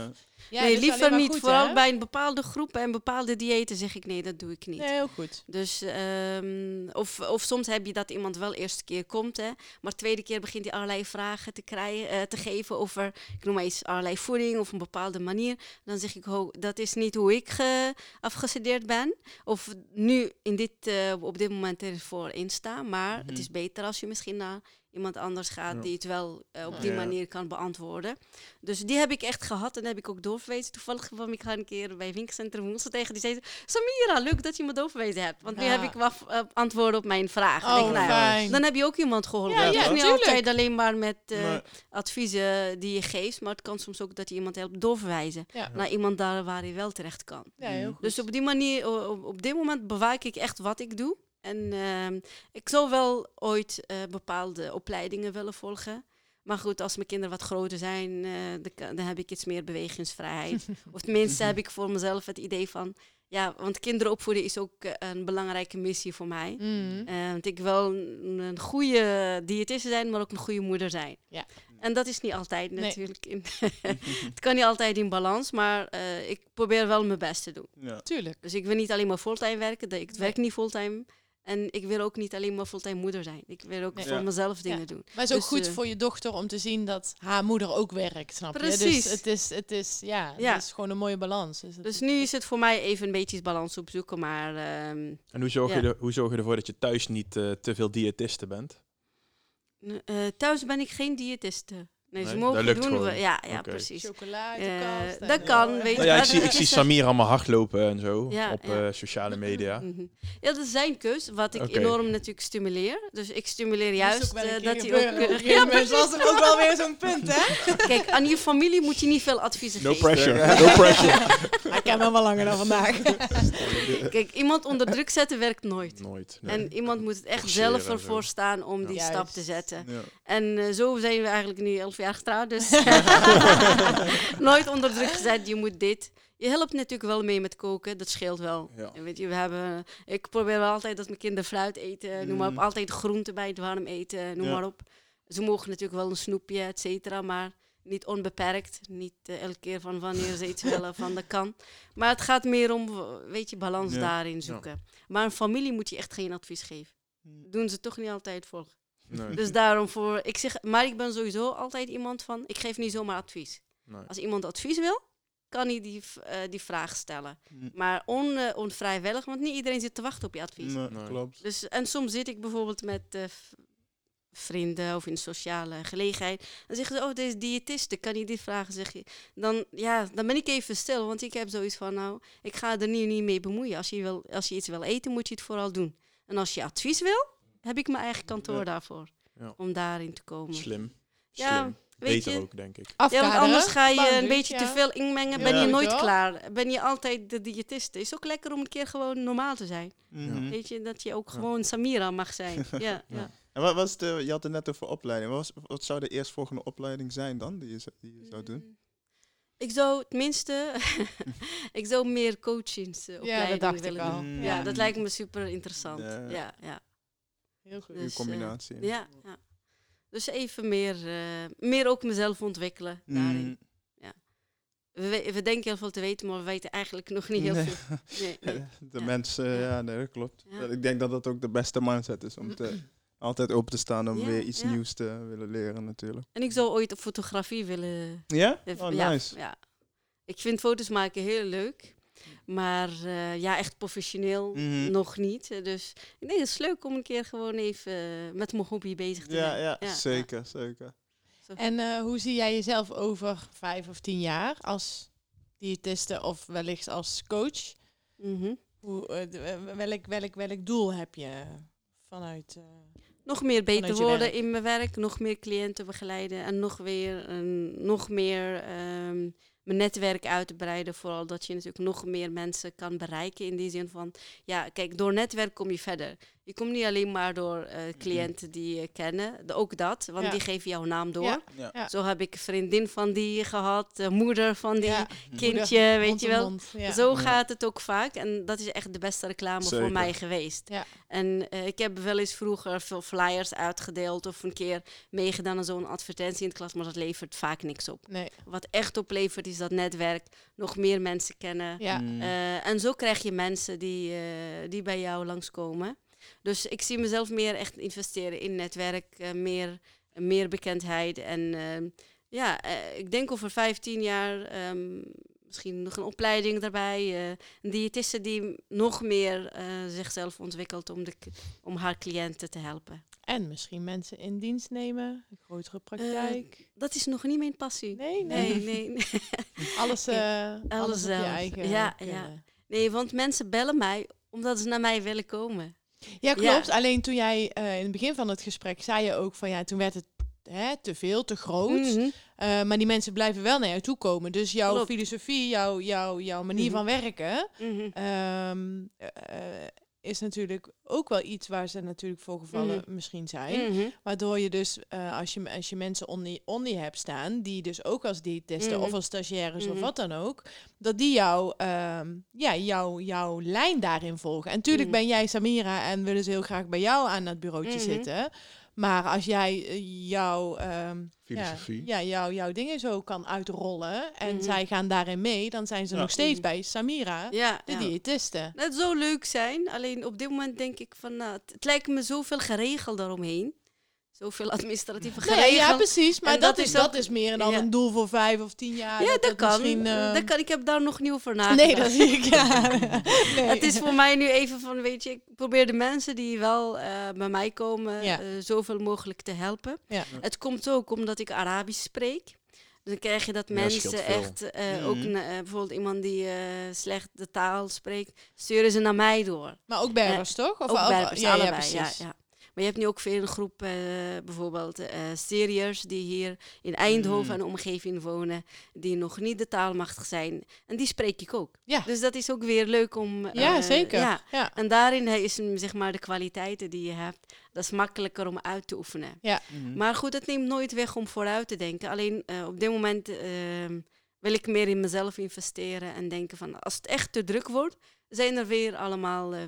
Ja. Nee, liever niet. Vooral bij een bepaalde groep en bepaalde diëten zeg ik nee, dat doe ik niet. Nee, heel goed. Dus, ehm, of, of soms heb je dat iemand wel eerste keer komt, hè, maar tweede keer begint hij allerlei vragen te, krijgen, eh, te geven over, ik noem maar eens, allerlei voeding of een bepaalde manier. Dan zeg ik, ho, dat is niet hoe ik ge- afgestudeerd ben. Of nu in dit, eh, op dit moment ervoor insta, maar het Mhm. is beter als je misschien naar iemand anders gaat Ja. die het wel eh, op die Ja. manier kan beantwoorden. Dus die heb ik echt gehad en heb ik ook doorverwezen. Toevallig kwam ik haar een keer bij winkelcentrum Woensel tegen. Die zei, Samira, leuk dat je me doorverwezen hebt. Want nu heb ik wel eh, antwoorden op mijn vragen. Oh, denk, nou dan heb je ook iemand geholpen. Ja, het ja, is niet altijd alleen maar met eh, Nee. adviezen die je geeft. Maar het kan soms ook dat je iemand helpt doorverwijzen. Ja. Naar iemand daar waar hij wel terecht kan. Ja, heel goed. Dus op die manier, op, op dit moment bewaak ik echt wat ik doe. En ehm, ik zou wel ooit eh, bepaalde opleidingen willen volgen. Maar goed, als mijn kinderen wat groter zijn, eh, dan, dan heb ik iets meer bewegingsvrijheid. *laughs* of tenminste heb ik voor mezelf het idee van... Ja, want kinderen opvoeden is ook eh, een belangrijke missie voor mij. Mm. Eh, want ik wil een, een goede diëtiste zijn, maar ook een goede moeder zijn. Ja. En dat is niet altijd Nee. natuurlijk. In *laughs* *laughs* het kan niet altijd in balans, maar eh, ik probeer wel mijn best te doen. Ja. Tuurlijk. Dus ik wil niet alleen maar fulltime werken. dat- Ik Nee. werk niet fulltime. En ik wil ook niet alleen maar fulltime moeder zijn. Ik wil ook Nee. voor Ja. mezelf dingen doen. Maar het is ook Dus, goed eh, voor je dochter om te zien dat haar moeder ook werkt, snap je? Precies. Dus het is, het is, ja, Ja. het is gewoon een mooie balans. Dus, Dus nu is het voor mij even een beetje balans opzoeken. Maar ehm, En hoe zorg, Ja. je er, hoe zorg je ervoor dat je thuis niet eh, te veel diëtisten bent? eh, thuis ben ik geen diëtiste. Nee, ze mogen dat lukt doen. gewoon. We, ja, ja precies. chocola uit Eh, dat kan, weet je. Nou ja, ik zie, dat ik zie Samir allemaal hardlopen en zo Ja, op ja. eh, sociale media. *laughs* Mhm. Ja, dat is zijn keus, wat ik enorm natuurlijk stimuleer. Dus ik stimuleer juist eh, dat hij ook... *laughs* Ja, was precies. er ook wel weer zo'n punt, hè? *laughs* Kijk, aan je familie moet je niet veel adviezen No geven. pressure, no pressure. Ik ken hem wel langer dan vandaag. Kijk, iemand onder druk zetten werkt nooit. Nooit. nee. En iemand moet het echt Forceren zelf ervoor staan om Ja. die Juist. stap te zetten. Ja. En eh, zo zijn we eigenlijk nu elf jaar getrouwd. Dus *laughs* *laughs* nooit onder druk gezet, je moet dit. Je helpt natuurlijk wel mee met koken, dat scheelt wel. Ja. Weet je, we hebben, ik probeer wel altijd dat mijn kinderen fruit eten, noem maar op. Mm. Altijd groenten bij het warm eten, noem Ja. maar op. Ze mogen natuurlijk wel een snoepje, et cetera, maar niet onbeperkt. Niet eh, elke keer van wanneer ze iets willen, van dat kan. Maar het gaat meer om, weet je, balans Ja. daarin zoeken. Maar een familie moet je echt geen advies geven. Doen ze toch niet altijd volgen. Nee. Dus daarom voor, ik zeg, maar ik ben sowieso altijd iemand van, ik geef niet zomaar advies. Nee. Als iemand advies wil, kan hij die, eh, die vraag stellen. Mm. Maar on, eh, onvrijwillig, want niet iedereen zit te wachten op je advies. Nee, Nee. klopt. Dus, en soms zit ik bijvoorbeeld met eh, vrienden of in een sociale gelegenheid. Dan zeggen ze, oh, deze diëtiste, kan je dit vragen? Zeg je. Dan, ja, dan ben ik even stil, want ik heb zoiets van, nou, ik ga er nu niet mee bemoeien. Als je, wil, als je iets wil eten, moet je het vooral doen. En als je advies wil, heb ik mijn eigen kantoor Ja. daarvoor. Ja. Om daarin te komen. Slim. Ja, Slim. weet Beter je. ook, denk ik. Ja, want anders ga je een beetje te ja. veel inmengen, Ja. ben je nooit klaar. Ben je altijd de diëtiste. Is ook lekker om een keer gewoon normaal te zijn. Mhm. Weet je, dat je ook Ja. gewoon Samira mag zijn. *laughs* Ja, ja. Ja. En wat was de, je had het net over opleiding. Wat, was, wat zou de eerstvolgende opleiding zijn dan, die je, zou- die je zou doen? Mm. Ik zou tenminste, *laughs* ik zou meer coachingsopleiding dacht ik willen al. doen. Ja, dat lijkt me super interessant. Ja. Ja, ja. Heel goed. Die Dus, combinatie. eh, ja, ja. Dus even meer, eh, meer ook mezelf ontwikkelen daarin. Mm. We, we- we denken heel veel te weten, maar we weten eigenlijk nog niet heel Nee. veel. Nee, nee. *laughs* De Ja. mensen, Ja. ja, nee, dat klopt. Ja. Ik denk dat dat ook de beste mindset is om te, *clears throat* altijd open te staan om Ja, weer iets ja. nieuws te willen leren natuurlijk. En ik zou ooit fotografie willen Ja? Oh, ja, nice. Ja. Ik vind foto's maken heel leuk. Maar eh, ja, echt professioneel Mhm. nog niet. Eh, Dus ik denk het is leuk om een keer gewoon even eh, met mijn hobby bezig te Ja, zijn. ja, ja. zeker, zeker. En eh, hoe zie jij jezelf over vijf of tien jaar als diëtiste of wellicht als coach? Mhm. Hoe, welk, welk, welk doel heb je vanuit... eh, Nog meer beter worden werk. in mijn werk. Nog meer cliënten begeleiden. En nog, weer, een, nog meer ehm, mijn netwerk uit te breiden. Vooral dat je natuurlijk nog meer mensen kan bereiken. In die zin van, ja, kijk, door netwerk kom je verder. Je komt niet alleen maar door eh, cliënten die je kennen, de- ook dat, want Ja. die geven jouw naam door. Ja. Ja. Ja. Zo heb ik een vriendin van die gehad, de moeder van die Ja, kindje, moeder, weet je wel. mond. Zo Ja. gaat het ook vaak en dat is echt de beste reclame Zeker. voor mij geweest. Ja. En eh, ik heb wel eens vroeger veel flyers uitgedeeld of een keer meegedaan aan zo'n advertentie in de klas, maar dat levert vaak niks op. Nee, Wat echt oplevert is dat netwerk, nog meer mensen kennen. ja. Mm. Eh, en zo krijg je mensen die, eh, die bij jou langskomen. Dus ik zie mezelf meer echt investeren in netwerk, eh, meer, meer bekendheid. En ehm, ja, eh, ik denk over 15 jaar ehm, misschien nog een opleiding daarbij. eh, een diëtiste die nog meer zichzelf ontwikkelt om, de, om haar cliënten te helpen. En misschien mensen in dienst nemen, een grotere praktijk. Dat is nog niet mijn passie. nee, nee, Nee, nee, nee. *laughs* Alles, eh alles, je zelf. eigen Ja, kunnen. ja. nee, want mensen bellen mij omdat ze naar mij willen komen. Ja, klopt. Ja. Alleen toen jij eh, in het begin van het gesprek zei je ook van ja, toen werd het hè, te veel, te groot. Mhm. Eh, maar die mensen blijven wel naar jou toe komen. Dus jouw Klopt. filosofie, jouw, jouw, jouw manier Mhm. van werken, Mhm. ehm, eh, is natuurlijk ook wel iets waar ze natuurlijk voor gevallen Mhm. misschien zijn. Mhm. Waardoor je dus, eh, als, je, als je mensen onder, onder je hebt staan, die dus ook als diëtisten Mhm. of als stagiaires of Mhm. wat dan ook, dat die jou, ehm, ja, jou, jouw lijn daarin volgen. En natuurlijk ben jij Samira en willen ze heel graag bij jou aan dat bureautje zitten. Maar als jij eh, jouw, ehm, Filosofie. Ja, ja jouw, jouw dingen zo kan uitrollen en Mhm. zij gaan daarin mee, dan zijn ze Ja. nog steeds bij Samira, Ja, de ja. diëtiste. Het zou leuk zijn, alleen op dit moment denk ik van, nou, het, het lijkt me zoveel geregeld daaromheen. Zoveel administratieve Nee, geregeld. ja, precies. Maar dat, dat is, dat ook- is meer dan ja. een doel voor vijf of tien jaar. Ja, dat, kan. Misschien, eh, dat kan. Ik heb daar nog niet over nagedacht. Nee, dat zie ik. Ja. *laughs* Nee. Het is voor mij nu even van, weet je, ik probeer de mensen die wel eh, bij mij komen, Ja. eh, zoveel mogelijk te helpen. Ja. Het komt ook omdat ik Arabisch spreek. Dan krijg je dat Ja, mensen echt, eh, Mhm. ook bijvoorbeeld iemand die eh, slecht de taal spreekt, sturen ze naar mij door. Maar ook Berbers, toch? Of, ook Berbers, ja, ja, allebei. Ja, precies. ja. Maar je hebt nu ook veel een groep, eh, bijvoorbeeld eh Syriërs die hier in Eindhoven Mm. en de omgeving wonen, die nog niet de taalmachtig zijn. En die spreek ik ook. Ja. Dus dat is ook weer leuk om... Ja, eh, zeker. Ja. Ja. En daarin is mm, zeg maar de kwaliteiten die je hebt, dat is makkelijker om uit te oefenen. Mhm. Maar goed, het neemt nooit weg om vooruit te denken. Alleen eh, op dit moment ehm, wil ik meer in mezelf investeren en denken van als het echt te druk wordt, zijn er weer allemaal eh,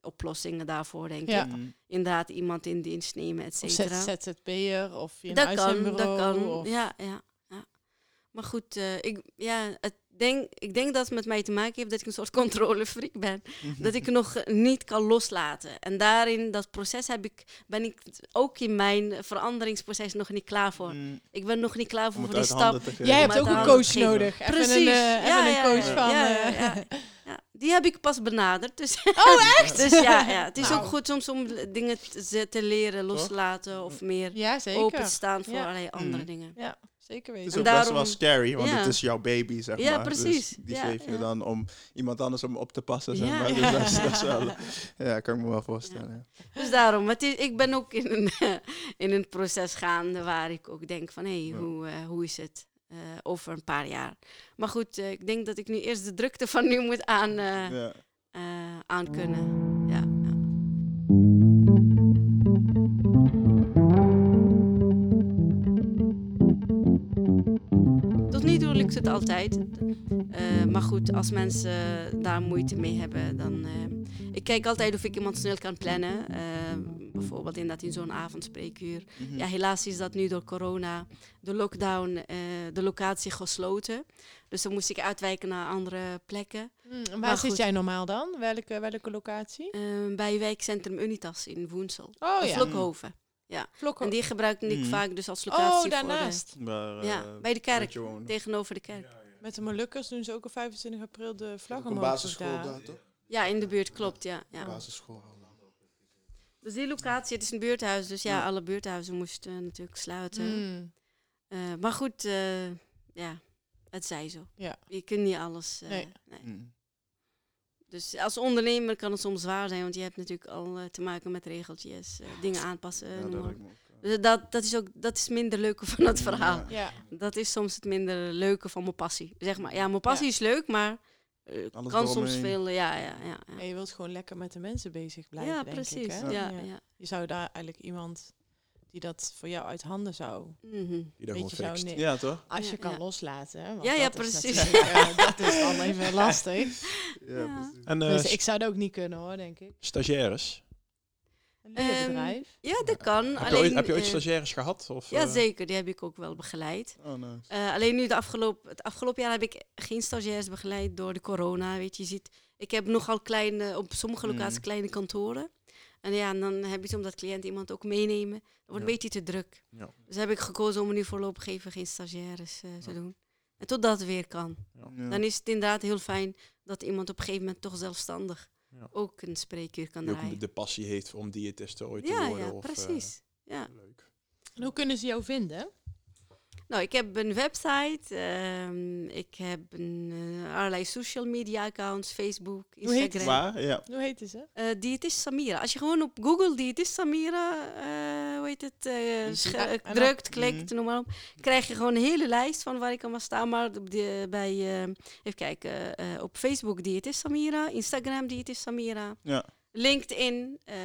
oplossingen daarvoor, denk Ja. ik. Inderdaad, iemand in dienst nemen, et cetera. ZZP'er of je Dat kan, dat kan. Of... Ja, ja, ja. Maar goed, eh, ik, ja, het denk, ik denk dat het met mij te maken heeft dat ik een soort *laughs* controlefreak ben. Mhm. Dat ik nog niet kan loslaten. En daarin, dat proces heb ik, ben ik ook in mijn veranderingsproces nog niet klaar voor. Mhm. Ik ben nog niet klaar voor, die stap. Jij hebt ook een coach nodig. Even Precies. een, eh, even Ja, een coach ja, van... ja, ja, ja. *laughs* Die heb ik pas benaderd. Dus, Oh, echt? *laughs* dus ja, ja, het is Nou. ook goed soms om dingen te, te leren loslaten of meer Ja, zeker. open te staan voor Ja. allerlei andere Mhm. dingen. Ja, zeker Het weten. is En ook best wel scary, want Ja. het is jouw baby, zeg Ja, maar. Dus precies. die Ja, geef je ja. dan om iemand anders om op te passen, zeg Ja, maar. ja. Dus dat, is, dat is *laughs* wel... Ja, kan ik me wel voorstellen. ja. Dus daarom, het is, ik ben ook in een, *laughs* in een proces gaande waar ik ook denk van hé, Ja. hoe, eh, hoe is het eh, over een paar jaar? Maar goed, eh, ik denk dat ik nu eerst de drukte van nu moet aan, eh Ja. aankunnen. Ja, ja. Tot nu toe lukt het altijd. Maar goed, als mensen daar moeite mee hebben, dan... ik kijk altijd of ik iemand snel kan plannen. Bijvoorbeeld inderdaad in zo'n avondspreekuur. Mhm. Ja, helaas is dat nu door corona, de lockdown, eh, de locatie gesloten. Dus dan moest ik uitwijken naar andere plekken. En waar Maar zit goed. jij normaal dan? Welke, welke locatie? Eh, bij wijkcentrum Unitas in Woensel. Oh Of ja, Vlokhoven. Vlokken. En die gebruikte ik Mhm. vaak dus als locatie Oh, voor daarnaast. Maar, de... Ja, eh, bij de kerk. Tegenover de kerk. Met de Molukkers doen ze ook op 25 april de vlag omhoog. basisschool daar. daar, toch? Ja, in de buurt, klopt, ja. ja. Basisschool. Dus die locatie, het is een buurthuis, dus ja, Ja. alle buurthuizen moesten natuurlijk sluiten. Hmm. Eh, maar goed, eh, ja, het zij zo. Ja. Je kunt niet alles... eh, Nee. nee. Mhm. Dus als ondernemer kan het soms zwaar zijn, want je hebt natuurlijk al te maken met regeltjes, eh, dingen aanpassen. Ja, dat ook, Dus dat, dat is ook dat is minder leuke *laughs* van het verhaal. Ja. Ja. Dat is soms het minder leuke van mijn passie. Zeg maar, ja, mijn passie is leuk, maar eh, Alles kan soms veel, ja, ja, ja. ja. En je wilt gewoon lekker met de mensen bezig blijven, Ja, denk precies. ik. Hè? ja, ja. Je zou daar eigenlijk iemand die dat voor jou uit handen zou... Mhm. Die dat gewoon zou Ja, toch? Als je Ja, kan ja. loslaten. Hè? Want Ja, ja, dat is precies. eh, *laughs* dat is dan even lastig. Ja, Ja. precies. En eh, Dus ik zou dat ook niet kunnen hoor, denk ik. stagiaires? Een Ehm, leerbedrijf. Ja, dat kan. Heb je, alleen, ooit, heb je ooit eh, stagiaires gehad? Of, Ja, eh, zeker. Die heb ik ook wel begeleid. Oh, nice. Eh, alleen nu de afgelopen, het afgelopen jaar heb ik geen stagiairs begeleid door de corona. Weet je, je ziet, ik heb nogal kleine, op sommige locaties Mm. kleine kantoren. En ja, en dan heb je het omdat cliënten iemand ook meenemen. Dat wordt Ja. een beetje te druk. Ja. Dus heb ik gekozen om nu voorlopig even geen stagiaires eh, te doen. En totdat het weer kan. Ja. Dan is het inderdaad heel fijn dat iemand op een gegeven moment toch zelfstandig Ja. ook een spreekuur kan Die draaien. de passie heeft om diëtiste ooit te worden. ja, of, eh, precies. Ja. leuk. En hoe kunnen ze jou vinden? Nou, ik heb een website, ehm, ik heb een, eh, allerlei social media accounts, Facebook, Hoe heet Instagram. Waar? Ja. Hoe heten ze? Eh diëtist Samira. Als je gewoon op Google diëtist Samira, eh, hoe heet het, drukt, klikt, Mhm. noem maar op, krijg je gewoon een hele lijst van waar ik allemaal sta. Maar de, bij, eh, even kijken, eh, op Facebook diëtist Samira, Instagram diëtist Samira, Ja. LinkedIn eh,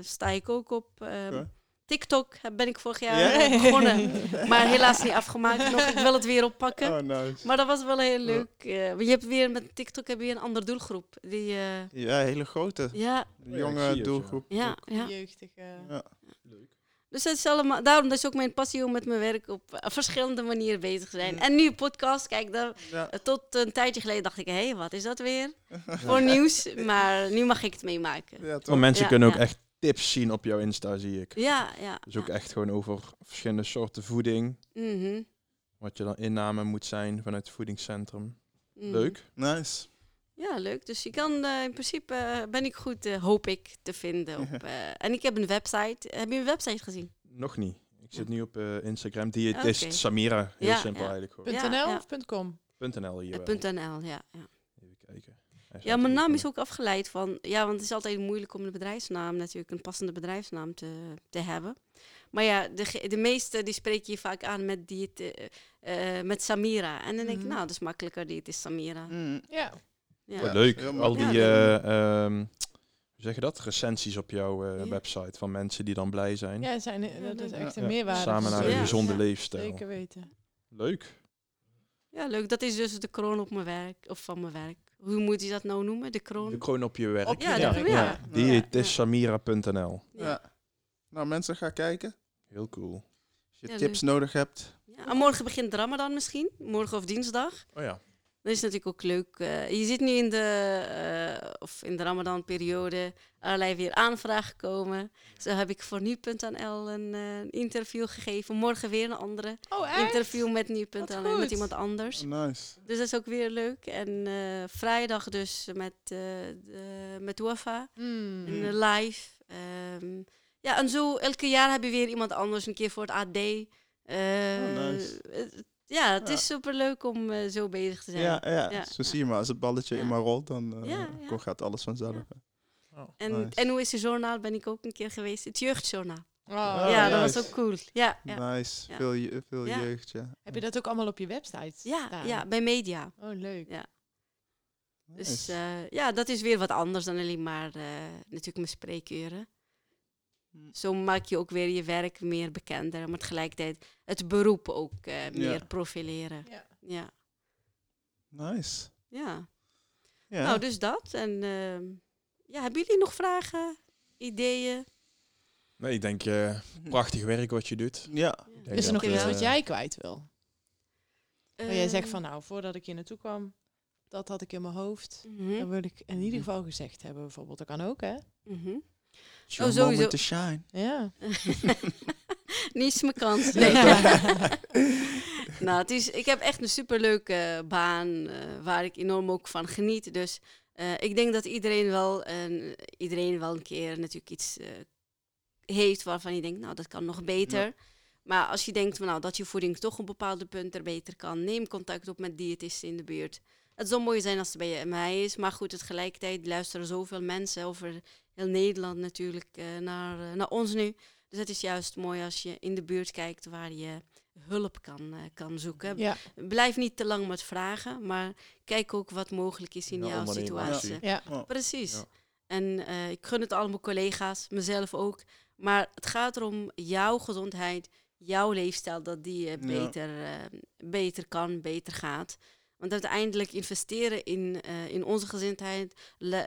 sta ik ook op. ehm, Oké. TikTok heb- ben ik vorig jaar Ja? eh, begonnen, *laughs* maar helaas niet afgemaakt nog. Ik wil het weer oppakken. Oh, nice. Maar dat was wel heel leuk. eh, je hebt weer met TikTok heb je een andere doelgroep. Die, eh, Ja, hele grote. ja, Jonge doelgroep. ja, ja. Jeugdige... Ja. leuk. Dus het is allemaal, daarom is ook mijn passie om met mijn werk op verschillende manieren bezig te zijn. Ja. En nu podcast, kijk, Ja. eh, tot een tijdje geleden dacht ik, hé, hey, wat is dat weer *laughs* voor nieuws? Maar nu mag ik het meemaken. Ja, toch? Want mensen Ja, kunnen ook ja. echt tips zien op jouw Insta, zie ik. Ja, ja. Dus ook ja. echt gewoon over verschillende soorten voeding. Mhm, Wat je dan inname moet zijn vanuit het voedingscentrum. mhm. Leuk. Nice. Ja, leuk. Dus je kan eh, in principe eh, ben ik goed, eh, hoop ik, te vinden. Op, *laughs* eh, en ik heb een website. Heb je een website gezien? Nog niet. Ik zit nu op eh, Instagram. Diëtist Oké. Samira. Heel Ja, simpel ja. eigenlijk .nl ja. of .com? .nl hier. .nl, ja. ja. Ja, mijn naam is ook afgeleid van... Ja, want het is altijd moeilijk om een bedrijfsnaam natuurlijk, een passende bedrijfsnaam te, te hebben. Maar ja, de, de meeste die spreek je vaak aan met, die, eh, eh, met Samira. En dan denk ik, Mhm. nou, dat is makkelijker, die het is Samira. Mm. Ja. Ja. Leuk. Al die, eh, ehm, hoe zeg je dat? Recensies op jouw eh, Ja. website van mensen die dan blij zijn. Ja, zijn, dat is Ja. echt een meerwaarde. Samen naar een gezonde Ja. leefstijl. Zeker weten. Leuk. Ja, leuk. Dat is dus de kroon op mijn werk, of van mijn werk. Hoe moet je dat nou noemen? De kroon? De kroon op je werk. Op Ja, je werk, ja. ja. Diëtistsamira.nl. Ja. Nou, mensen, gaan kijken. Heel cool. Als je Ja, tips nodig hebt. Ja, en morgen begint de Ramadan misschien, morgen of dinsdag. Oh ja. Dat is natuurlijk ook leuk. eh, je zit nu in de, eh, of in de Ramadan-periode, allerlei weer aanvragen komen. Zo heb ik voor nu.nl een eh, interview gegeven. Morgen weer een andere Oh, interview met nu.nl, met iemand anders. Oh, nice. Dus dat is ook weer leuk. En eh, vrijdag dus met, eh de, met Wafa, Mm. een live. Ehm, ja, en zo elke jaar heb je weer iemand anders, een keer voor het AD. Eh, Oh, nice. Ja, het Ja. is super leuk om eh, zo bezig te zijn. Ja, ja, Ja. zo zie je maar. Als het balletje Ja. in maar rolt, dan eh, Ja, ja. dan gaat alles vanzelf. Oh. En Nice. NOS Journaal ben ik ook een keer geweest. Het jeugdjournaal. Oh, ja, dat was ook cool. Ja, ja. Nice. Ja. Veel, je- veel Ja. jeugd, ja. Heb je dat ook allemaal op je website Ja, staan? ja, bij media. Oh, leuk. Ja. Dus eh, ja, dat is weer wat anders dan alleen maar eh, natuurlijk mijn spreekuren. Hm. Zo maak je ook weer je werk meer bekender. Maar tegelijkertijd het beroep ook eh, meer Ja. profileren. Ja. Ja. Nice. ja. Ja. Nou, dus dat. En ehm, ja, hebben jullie nog vragen, ideeën? Nee, ik denk eh, prachtig werk wat je doet. ja. Is er nog iets eh, wat jij kwijt wil? Waar jij zegt Ehm, van nou, voordat ik hier naartoe kwam, dat had ik in mijn hoofd. mhm, Dat wil ik in ieder geval gezegd hebben bijvoorbeeld. Dat kan ook, hè? mhm. It's your Oh, sowieso. moment to shine. Ja. *laughs* is mijn kans. Nee. *laughs* nou, het is, ik heb echt een superleuke baan eh, waar ik enorm ook van geniet. Dus eh, ik denk dat iedereen wel, een iedereen wel een keer natuurlijk iets eh, heeft waarvan je denkt, nou, dat kan nog beter. Maar als je denkt van, nou, dat je voeding toch op bepaalde punten beter kan, neem contact op met diëtisten in de buurt. Het zou mooi zijn als het bij je- mij is, maar goed, tegelijkertijd luisteren zoveel mensen over heel Nederland natuurlijk eh, naar, eh, naar ons nu. Dus het is juist mooi als je in de buurt kijkt waar je hulp kan, eh, kan zoeken. Ja, Blijf niet te lang met vragen, maar kijk ook wat mogelijk is in Ja, jouw situatie. ja. Precies. Ja. En eh, ik gun het al mijn collega's, mezelf ook. Maar het gaat erom jouw gezondheid, jouw leefstijl, dat die beter, eh, beter kan, beter gaat. Want uiteindelijk investeren in, eh, in onze gezondheid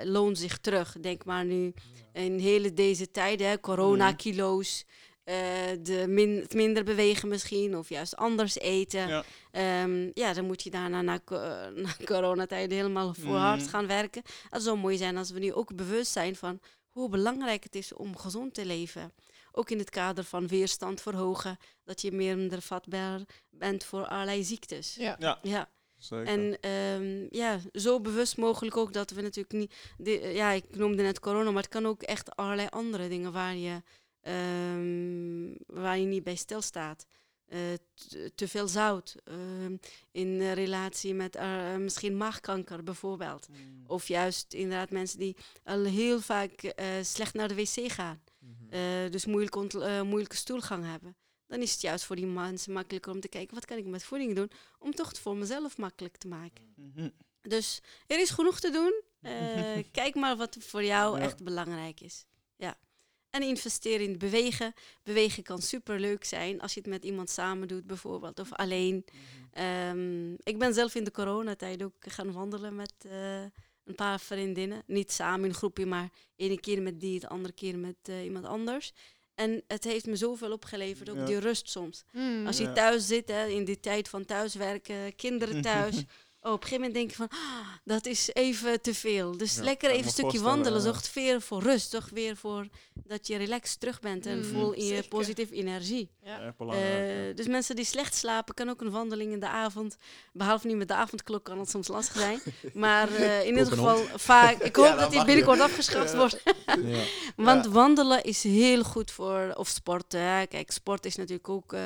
loont zich terug. Denk maar nu in hele deze tijden, hè, corona-kilo's, eh, de min, het minder bewegen misschien, of juist anders eten. Ja. Ehm, ja, dan moet je daarna na, *laughs* na coronatijden helemaal voor hard Mhm. gaan werken. Het zou mooi zijn als we nu ook bewust zijn van hoe belangrijk het is om gezond te leven. Ook in het kader van weerstand verhogen, dat je minder vatbaar bent voor allerlei ziektes. ja. Ja, Ja, zeker. en ehm, ja, zo bewust mogelijk ook dat we natuurlijk niet... de- ja, ik noemde net corona, maar het kan ook echt allerlei andere dingen waar je, ehm, waar je niet bij stilstaat. Eh, te veel zout, ehm, in eh, relatie met eh, misschien maagkanker bijvoorbeeld. Mm. Of juist inderdaad mensen die al heel vaak eh, slecht naar de wc gaan. Mhm. eh, dus moeilijk eh, moeilijke stoelgang hebben. Dan is het juist voor die mensen makkelijker om te kijken... wat kan ik met voeding doen om toch het voor mezelf makkelijk te maken. Mhm. Dus er is genoeg te doen. *laughs* Eh, kijk maar wat voor jou Ja. echt belangrijk is. Ja. En investeer in het bewegen. Bewegen kan super leuk zijn als je het met iemand samen doet, bijvoorbeeld, of alleen. Ehm, ik ben zelf in de coronatijd ook gaan wandelen met eh, een paar vriendinnen. Niet samen in een groepje, maar ene keer met die, de andere keer met eh, iemand anders. En het heeft me zoveel opgeleverd, ook Ja. die rust soms. Mm. Als je Ja. thuis zit, hè, in die tijd van thuiswerken, kinderen *laughs* thuis. Oh, op een gegeven moment denk je van, ah, dat is even te veel. Dus Ja, lekker even een stukje wandelen. Zorgt weer voor rust. Zorgt weer voor dat je relaxed terug bent en Mm, vol in je zeker. positieve energie. Ja. Erg belangrijk. Eh, ja. dus mensen die slecht slapen, kan ook een wandeling in de avond. Behalve niet met de avondklok, kan het soms lastig zijn. *laughs* Maar eh, in ieder geval vaak. Ik *laughs* hoop Ja, dat mag binnenkort *laughs* afgeschaft Ja. wordt. Ja. Want Ja. wandelen is heel goed voor, of sporten. Hè. Kijk, sport is natuurlijk ook, eh,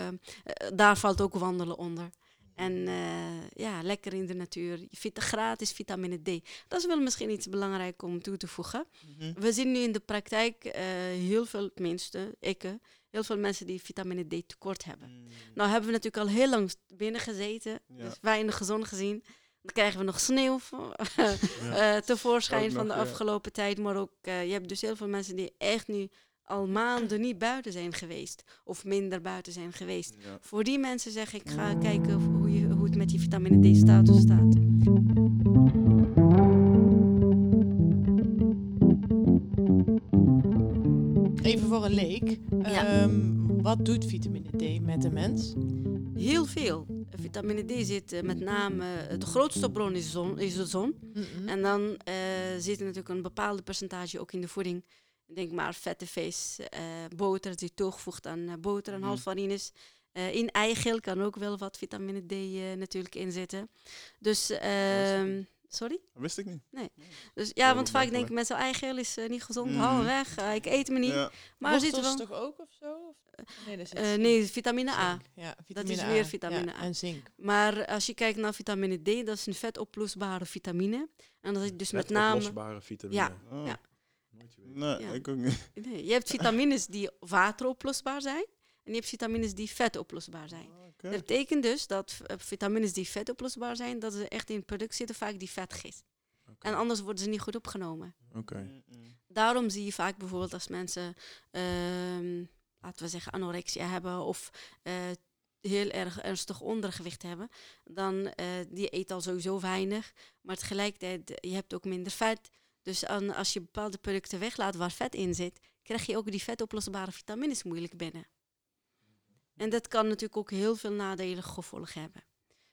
daar valt ook wandelen onder. En eh, ja, lekker in de natuur. Gratis vitamine D. Dat is wel misschien iets belangrijk om toe te voegen. Mhm. We zien nu in de praktijk eh, heel veel, tenminste, ik, heel veel mensen die vitamine D tekort hebben. Mm. Nou hebben we natuurlijk al heel lang binnen gezeten, Ja. dus weinig gezond gezien. Dan krijgen we nog sneeuw *laughs* Ja. eh, tevoorschijn van de ja. afgelopen tijd. Maar ook, je hebt dus heel veel mensen die echt nu al maanden niet buiten zijn geweest. Of minder buiten zijn geweest. Ja. Voor die mensen zeg ik, ga kijken met je vitamine D-status staat. Even voor een leek. Ja. Ehm, wat doet vitamine D met de mens? Heel veel. Vitamine D zit eh, met name, eh, de grootste bron is, zon, is de zon. En dan eh, zit er natuurlijk een bepaalde percentage ook in de voeding. Denk maar vette vis, eh, boter die toegevoegd aan eh, boter en Mhm. halfvarines. Eh in eigeel kan ook wel wat vitamine D eh, natuurlijk in zitten. Dus, ehm, sorry? Dat wist ik niet. Dus ja, want vaak opmerkelijk. denken mensen eigeel is eh, niet gezond, Mhm. hou weg, eh, ik eet me niet. Ja. Maar er zit Wortels wel... toch ook of zo? Of- Nee, dat is eh, nee, vitamine A. Ja, vitamine is A. weer vitamine Ja, A. En zink. Maar als je kijkt naar vitamine D, dat is een vetoplosbare vitamine. En dat is dus met name... oplosbare vitamine. Ja. Oh. Ja. Nee, Ja. ik ook niet. Nee, je hebt vitamines die wateroplosbaar zijn. En je hebt vitamines die vetoplosbaar zijn. Oké. Dat betekent dus dat eh, vitamines die vetoplosbaar zijn, dat ze echt in het product zitten vaak die vet is. Oké. En anders worden ze niet goed opgenomen. Oké. Mm-mm. Daarom zie je vaak bijvoorbeeld als mensen, ehm, laten we zeggen, anorexia hebben of eh, heel erg ernstig ondergewicht hebben, dan eh die eet al sowieso weinig. Maar tegelijkertijd, je hebt ook minder vet. Dus aan, als je bepaalde producten weglaat waar vet in zit, krijg je ook die vetoplosbare vitamines moeilijk binnen. En dat kan natuurlijk ook heel veel nadelige gevolgen hebben.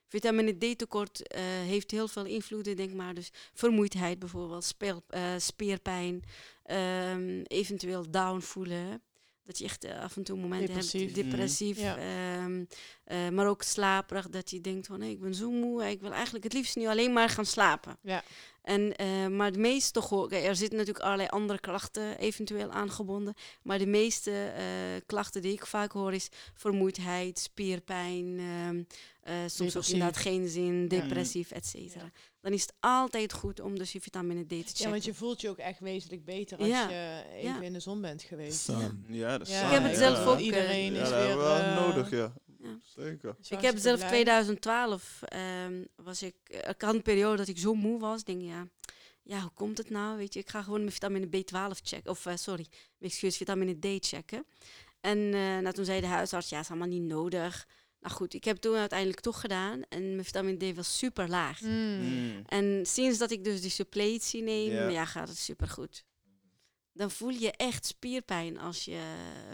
Vitamine D tekort eh, heeft heel veel invloeden, denk maar. Dus vermoeidheid bijvoorbeeld, eh, spierpijn, ehm, eventueel down voelen. Dat je echt eh, af en toe momenten Depressief. hebt, depressief. Ja. ehm, eh, maar ook slaperig, dat je denkt van, hé, ik ben zo moe, ik wil eigenlijk het liefst nu alleen maar gaan slapen. Ja. En, eh, maar de meeste, er zitten natuurlijk allerlei andere klachten eventueel aangebonden. Maar de meeste klachten die ik vaak hoor is vermoeidheid, spierpijn, ehm, eh, soms ook inderdaad geen zin, depressief, et cetera. Dan is het altijd goed om dus je vitamine D te checken. Ja, want je voelt je ook echt wezenlijk beter als Ja. je even Ja. in de zon bent geweest. Ja, dat is Ja, Ik heb het zelf ja. ook, eh, Iedereen Ja, is weer... wel eh, nodig, ja. Zeker. Dus Ik heb zelf blij. 2012 ehm, was ik, ik had een periode dat ik zo moe was. Ik denk ja, ja, hoe komt het nou? Weet je, ik ga gewoon mijn vitamine B12 checken. Of eh, sorry, mijn excuus, vitamine D checken. En eh, nou, toen zei de huisarts, ja, is allemaal niet nodig. Nou goed, ik heb het toen uiteindelijk toch gedaan. En mijn vitamine D was super laag. Mm. En sinds dat ik dus die suppletie neem, Ja. ja, gaat het super goed. Dan voel je echt spierpijn als je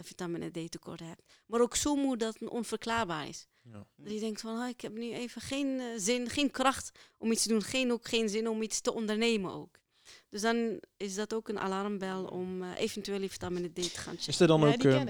vitamine D tekort hebt. Maar ook zo moe dat het onverklaarbaar is. Ja. Dat je denkt van, oh, ik heb nu even geen eh, zin, geen kracht om iets te doen. Geen, ook geen zin om iets te ondernemen ook. Dus dan is dat ook een alarmbel om eh, eventueel die vitamine D te gaan checken. Is er dan ook... eh.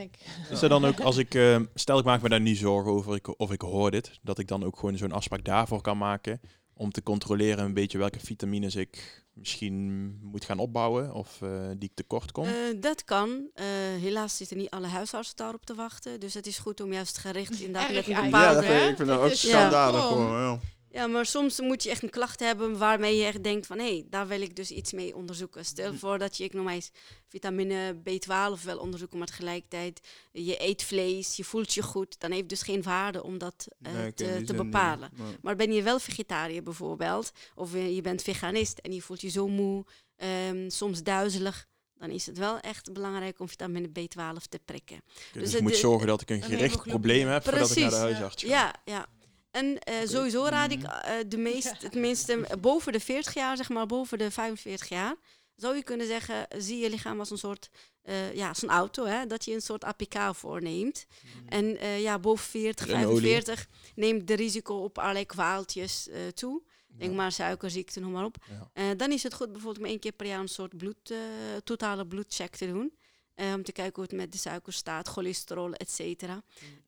Is er dan ook, als ik, eh, stel ik maak me daar niet zorgen over ik, of ik hoor dit, dat ik dan ook gewoon zo'n afspraak daarvoor kan maken om te controleren een beetje welke vitamines ik misschien moet gaan opbouwen of eh, die ik tekort kom? Eh, dat kan. Eh, helaas zitten niet alle huisartsen daarop te wachten. Dus het is goed om juist gericht inderdaad met een eigen. Ja, bepaalde... dat vind ik, ik vind dat ook schandalig ja. gewoon. Ja. Ja, maar soms moet je echt een klacht hebben waarmee je echt denkt van... hé, hey, daar wil ik dus iets mee onderzoeken. Stel voor dat je, ik noem maar eens, vitamine B12 wil onderzoeken... maar tegelijkertijd je eet vlees, je voelt je goed... dan heeft dus geen waarde om dat eh, Nee, te, te niet. bepalen. Maar ben je wel vegetariër bijvoorbeeld... of eh, je bent veganist en je voelt je zo moe, ehm, soms duizelig... dan is het wel echt belangrijk om vitamine B12 te prikken. dus dus ik moet de- zorgen dat ik een gericht probleem heb voordat ik naar de huisarts ga. Ja, ja. En eh, sowieso raad ik eh, de meest, tenminste eh, boven de 40 jaar, zeg maar boven de 45 jaar, zou je kunnen zeggen, zie je lichaam als een soort, eh, ja, als een auto, hè, dat je een soort APK voorneemt. En eh, ja, boven 40, En olie. 45 neemt de risico op allerlei kwaaltjes eh, toe. Denk maar suikerziekte, noem maar op. Ja. Eh, dan is het goed bijvoorbeeld om één keer per jaar een soort bloed, eh, totale bloedcheck te doen. Eh, om te kijken hoe het met de suiker staat, cholesterol, et cetera.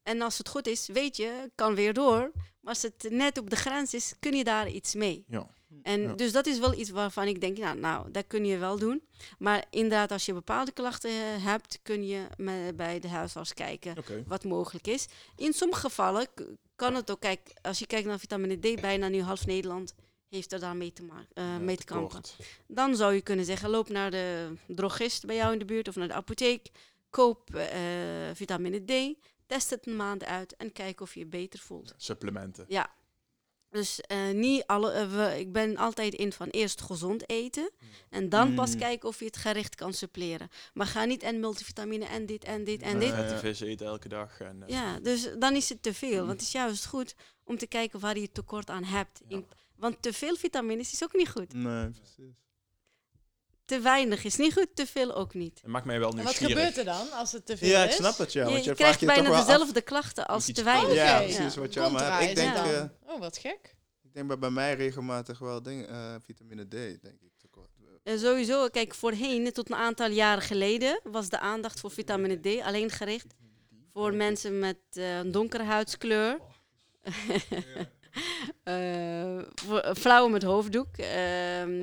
En als het goed is, weet je, kan weer door. Maar als het net op de grens is, kun je daar iets mee. Ja. En Ja. dus dat is wel iets waarvan ik denk, nou, nou, dat kun je wel doen. Maar inderdaad, als je bepaalde klachten eh, hebt, kun je me- bij de huisarts kijken wat mogelijk is. In sommige gevallen kan het ook, kijk, als je kijkt naar vitamine D, bijna nu half Nederland heeft er daar mee te, maken, eh, Ja, mee te tekort. kampen. Dan zou je kunnen zeggen, loop naar de drogist bij jou in de buurt of naar de apotheek. Koop eh, vitamine D, test het een maand uit en kijk of je je beter voelt. Supplementen. Dus eh, niet alle, we, ik ben altijd in van eerst gezond eten en dan pas Mm. kijken of je het gericht kan suppleren. Maar ga niet en multivitamine en dit en dit en dit. vette vis eten elke dag. En, Ja, dus dan is het te veel. Want het is juist goed om te kijken waar je tekort aan hebt. Ja. In- want te veel vitamines is ook niet goed. Nee, precies. Te weinig is niet goed, te veel ook niet. Het maakt mij wel En wat nieuwsgierig. gebeurt er dan als het te veel Ja, is? ik snap het, ja. je Want je, krijgt je toch bijna af- dezelfde klachten als te weinig. Ja, Oké. precies Ja. wat je allemaal hebt. Ik denk, eh. Oh, wat gek. ik denk bij, bij mij regelmatig wel dingen, eh, vitamine D, denk ik. tekort. En sowieso, kijk, voorheen, tot een aantal jaren geleden, was de aandacht voor vitamine D alleen gericht voor mensen met eh, een donkere huidskleur. Eh, voor vrouwen met hoofddoek, eh,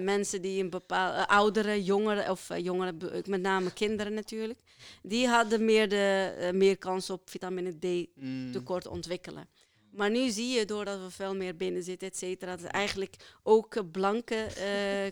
mensen die een bepaalde ouderen, jongeren of eh, jongeren, met name kinderen natuurlijk, die hadden meer, de, eh, meer kans op vitamine D Mm. tekort ontwikkelen. Maar nu zie je, doordat we veel meer binnen zitten, et cetera, dat eigenlijk ook eh, blanke eh,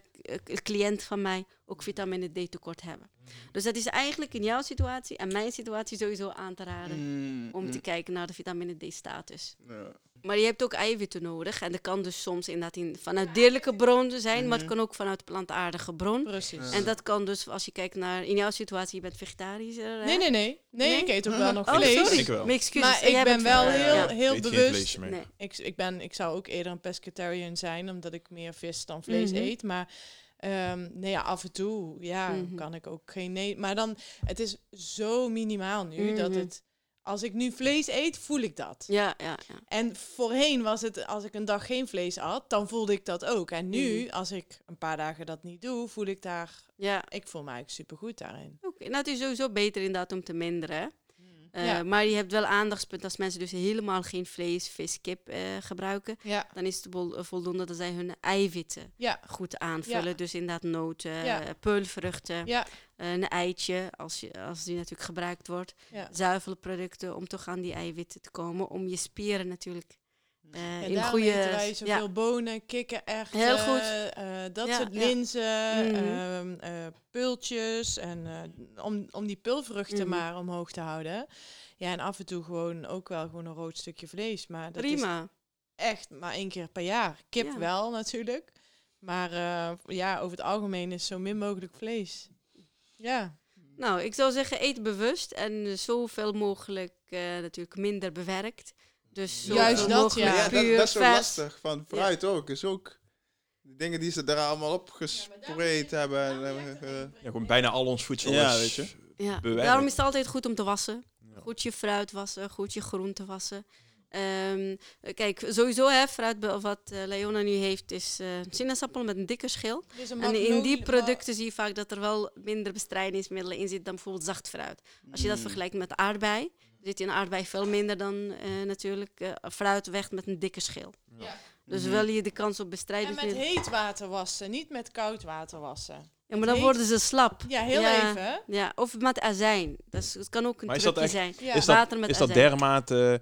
k- cliënten van mij ook vitamine D tekort hebben. Dus dat is eigenlijk in jouw situatie en mijn situatie sowieso aan te raden Mm, om te mm. kijken naar de vitamine D-status. Ja. Maar je hebt ook eiwitten nodig en dat kan dus soms inderdaad in, vanuit dierlijke bron zijn, maar het kan ook vanuit plantaardige bron. Precies. En dat kan dus, als je kijkt naar, in jouw situatie, je bent vegetariër. hè? Nee, nee, nee. Nee, Nee? ik eet ook *laughs* wel nog Oh, vlees. sorry. Ik wel. Mijn excuses. Maar ik ben bent wel heel, Ja. heel bewust. vlees meer. Nee. Ik, ik, ben, ik zou ook eerder een pescatarian zijn, omdat ik meer vis dan vlees Mhm. eet. Maar ehm, nee, ja, af en toe ja, Mhm. kan ik ook geen nee. Maar dan, het is zo minimaal nu dat Mhm. het. Als ik nu vlees eet, voel ik dat. Ja, ja, ja. En voorheen was het, als ik een dag geen vlees at, dan voelde ik dat ook. En nu, Mhm. als ik een paar dagen dat niet doe, voel ik daar, ja. ik voel me eigenlijk supergoed daarin. Oké, nou het is sowieso beter inderdaad om te minderen. Eh, Ja. Maar je hebt wel aandachtspunt als mensen dus helemaal geen vlees, vis, kip eh, gebruiken. Ja, Dan is het vol- voldoende dat zij hun eiwitten ja, goed aanvullen. Dus inderdaad noten, eh, peulvruchten, eh, een eitje als, je, als die natuurlijk gebruikt wordt. Zuivelproducten om toch aan die eiwitten te komen. Om je spieren natuurlijk eh, Ja, in goede... wij zoveel bonen, kikkererwten, Heel goed. eh, dat Ja, soort ja. linzen, eh, pultjes. En eh, om, om die pulvruchten Mhm. maar omhoog te houden. Ja, en af en toe gewoon ook wel gewoon een rood stukje vlees. Maar dat is Prima. echt maar één keer per jaar. Kip Ja. wel natuurlijk. Maar eh, ja, over het algemeen is zo min mogelijk vlees. Ja. Nou, ik zou zeggen, eet bewust en eh, zoveel mogelijk eh, natuurlijk minder bewerkt. Dus Juist dat, ja. Ja, dat, is zo vet. lastig. Van fruit ook. Is ook de dingen die ze daar allemaal op gespreid hebben. en, eh, eh, Ja, gewoon bijna al ons voedsel Ja, is weet je. Ja. bewerkt. Daarom is het altijd goed om te wassen. Ja. Goed je fruit wassen, goed je groente wassen. Ehm, eh, kijk, sowieso hè, fruit wat eh, Leona nu heeft is eh sinaasappel met een dikke schil. Dus een En in die producten zie je vaak dat er wel minder bestrijdingsmiddelen in zitten dan bijvoorbeeld zacht fruit. Als je dat Mm. vergelijkt met aardbei, zit in aardbei veel minder dan eh, natuurlijk eh, fruit weg met een dikke schil. Ja. Dus Mhm. wil je de kans op En met heet water wassen, niet met koud water wassen. Ja, maar dan heet- worden ze slap. Ja, heel Ja. even. Ja, of met azijn. Dat is, het kan ook een Maar is dat trucje echt- zijn. Ja. Is dat, Water met is dat azijn. dermate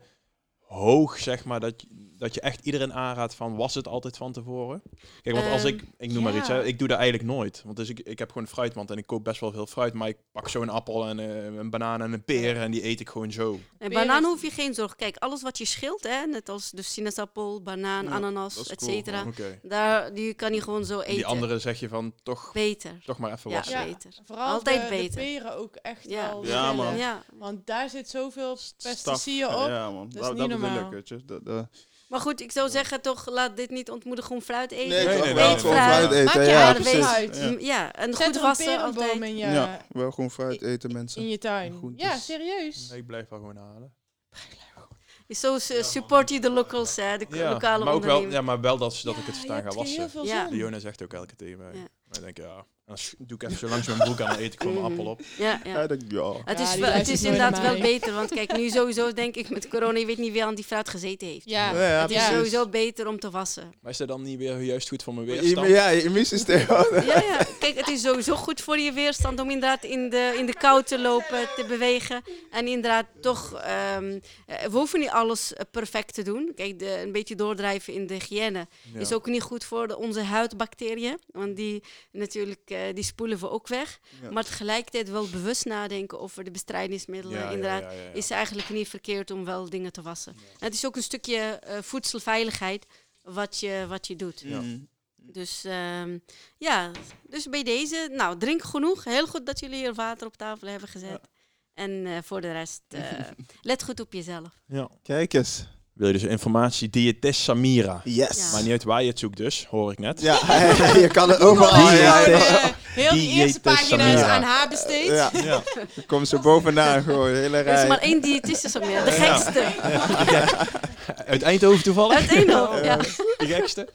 hoog, zeg maar, dat, je- dat je echt iedereen aanraadt van was het altijd van tevoren? Kijk, want als Ehm, ik, ik noem maar iets, hè, ik doe dat eigenlijk nooit. Want dus ik, ik heb gewoon fruitmand en ik koop best wel veel fruit, maar ik pak zo'n appel en eh, een banaan en een peer en die eet ik gewoon zo. En banaan hoef je geen zorg. Kijk, alles wat je schilt, hè, net als dus sinaasappel, banaan, Ja, ananas, et cool, cetera. Daar, die kan je gewoon zo En eten. Die andere zeg je van toch, Beter. toch maar even Ja, wassen. Ja. beter. Vooral Altijd de, beter. de peren ook echt Ja. wel. Ja, man. Ja. Want daar zit zoveel pesticiden op. Ja, man. Dat is niet dat ik, weet je. Dat, dat- Maar goed, ik zou zeggen toch, laat dit niet ontmoedigen, gewoon fruit eten. Nee, nee, nee, gewoon nee. fruit eten. Maak je ja, eigen precies. fruit. Ja. Mm, Ja, en Zet goed er wassen altijd. in je, Ja, wel gewoon fruit eten, mensen. in je tuin. Ja, serieus. Nee, ik blijf wel gewoon halen. Zo eh, support je de locals, hè, de Ja, lokale maar ook wel, ja, maar wel dat, dat ik het staan ga wassen. Heel veel Ja. zon. Leona zegt ook elke keer tegen mij. Ja. Maar ik denk, ja, dan doe ik even zo langs mijn broek aan, dan eet ik gewoon mijn appel op. *laughs* Ja, ja. Ja. Het is, wel, het is inderdaad wel beter, want kijk, nu sowieso denk ik met corona, je weet niet wie aan die fruit gezeten heeft. Ja, Ja, ja, Het is sowieso beter om te wassen. Maar is dat dan niet weer juist goed voor mijn weerstand? Ja, je immuunsysteem. Ja, ja. Kijk, het is sowieso goed voor je weerstand om inderdaad in de, in de kou te lopen, te bewegen. En inderdaad toch, ehm, eh, we hoeven niet alles eh, perfect te doen. Kijk, de, een beetje doordrijven in de hygiëne Ja. is ook niet goed voor de, onze huidbacteriën. Want die natuurlijk, eh, die spoelen we ook weg. Ja. Maar tegelijkertijd wel bewust nadenken over de bestrijdingsmiddelen. Ja, inderdaad, ja, ja, ja. is eigenlijk niet verkeerd om wel dingen te wassen. En het is ook een stukje eh, voedselveiligheid wat je, wat je doet. Ja. Dus ehm, ja, dus bij deze, nou, drink genoeg. Heel goed dat jullie hier water op tafel hebben gezet. En eh, voor de rest, eh, *laughs* let goed op jezelf. Ja. Kijk eens. Wil je dus informatie? Diëtist Samira. Yes. Ja. Maar niet uit waar je het zoekt dus, hoor ik net. Ja, *laughs* je kan het overal. Ja, ja. eh, heel die eerste diëtist pagina is Samira. aan haar besteed. Ja, Ja. *laughs* komen ze bovenaan gewoon, hele Er is rij. maar één diëtist meer, de gekste. Uit Eindhoven toevallig? Uit Eindhoven, ja. De gekste.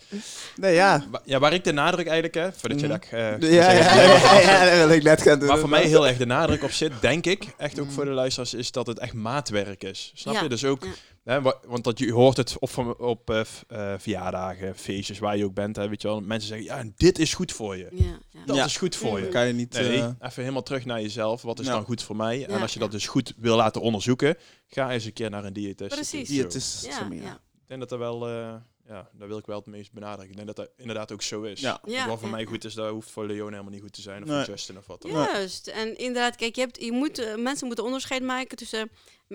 Nee, ja. Ja, waar ik de nadruk eigenlijk, hè, voordat je Mhm. dat eh, Ja, ja, zeggen. ja, ja, ja, dat wil ik net gaan doen. Waar voor mij heel erg de nadruk op zit, denk ik, echt ook voor de luisteraars, is dat het echt maatwerk is. Snap Ja, je? Dus ook, ja. Hè, want dat je hoort het op, van- op eh, eh, verjaardagen, feestjes, waar je ook bent, hè, weet je wel. Mensen zeggen, ja, dit is goed voor je. Ja, ja. Dat Ja. is goed voor je. kan je niet... Nee, eh, even helemaal terug naar jezelf. Wat is Ja. dan goed voor mij? En als je dat dus goed wil laten onderzoeken, ga eens een keer naar een diëtist. Precies. Zo. die het is Ja. Ik denk dat dat wel, eh, ja, dat wil ik wel het meest benadrukken. Ik denk dat dat inderdaad ook zo is. Ja. Ja, wat voor ja, mij goed is, dat hoeft voor Leon helemaal niet goed te zijn. Of Nee. voor Justin of wat dan ook. Juist. En inderdaad, kijk, je, hebt, je moet, mensen moeten onderscheid maken tussen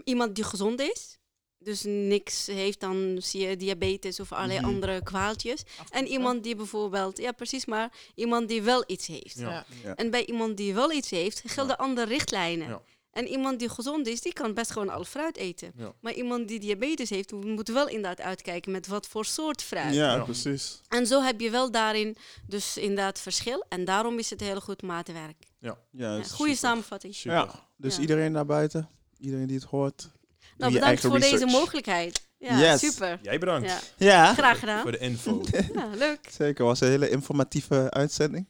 iemand die gezond is. Dus niks heeft dan, zie je, diabetes of allerlei Mhm. andere kwaaltjes. En iemand die bijvoorbeeld, ja precies, maar iemand die wel iets heeft. Ja. Ja. En bij iemand die wel iets heeft, gelden Ja. andere richtlijnen. Ja. En iemand die gezond is, die kan best gewoon al fruit eten. Ja. Maar iemand die diabetes heeft, moet wel inderdaad uitkijken met wat voor soort fruit. Ja, Ja. precies. En zo heb je wel daarin dus inderdaad verschil. En daarom is het heel goed maatwerk. Ja, Ja, goede samenvatting. Super. Ja, dus Ja. iedereen naar buiten, iedereen die het hoort. Nou, bedankt voor deze mogelijkheid. Ja, Yes. super. Jij bedankt Ja, Ja, graag gedaan. voor de info. *laughs* Ja, leuk. zeker. was een hele informatieve uitzending.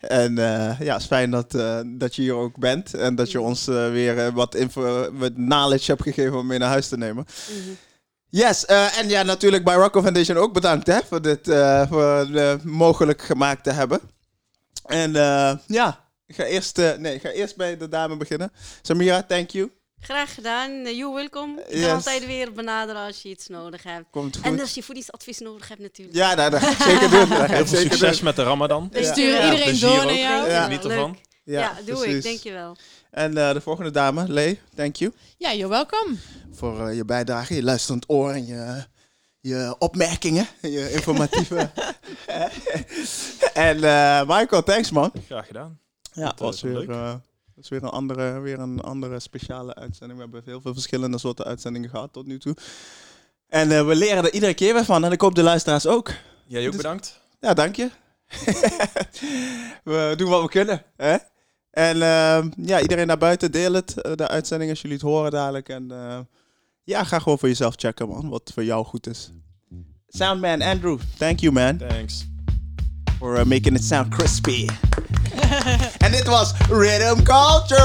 en eh, ja, het is fijn dat, eh, dat je hier ook bent. En dat je ons eh, weer wat, info, wat knowledge hebt gegeven om mee naar huis te nemen. Mhm. Yes, eh, en ja, natuurlijk bij Rocco Foundation ook bedankt hè, voor dit eh, voor, mogelijk gemaakt te hebben. En eh, ja, ik ga eerst, eh, nee, ik ga eerst bij de dame beginnen. Samira, thank you. Graag gedaan. Eh, You welcome. Je Yes. kan altijd weer benaderen als je iets nodig hebt. Komt goed. En als je voedingsadvies nodig hebt natuurlijk. Ja, nou, dat ga ik zeker *laughs* doen. Dat Heel ik veel zeker succes doen. met de Ramadan. We Ja. sturen Ja. iedereen door naar jou. Ja. Geniet ervan. leuk. Ja, doe ik. Dankjewel. En eh, de volgende dame, Lee, thank you. Ja, you're welcome. Voor eh, je bijdrage, je luisterend oor en je, je opmerkingen, je informatieve. *laughs* *laughs* en eh, Michael, thanks man. Graag gedaan. Ja, Dat, eh, was weer, leuk. Was weer, een andere, weer een andere speciale uitzending. We hebben heel veel verschillende soorten uitzendingen gehad tot nu toe. En eh, we leren er iedere keer weer van. En ik hoop de luisteraars ook. Jij ook Dus- bedankt. Ja, dank je. *laughs* we doen wat we kunnen. Hè? En ehm, ja, iedereen naar buiten, deel het, eh, de uitzending als jullie het horen dadelijk. En eh, ja, ga gewoon voor jezelf checken, man, wat voor jou goed is. Soundman Andrew, thank you, man, Thanks. For uh, making it sound crispy. *laughs* and it was Rhythm Culture!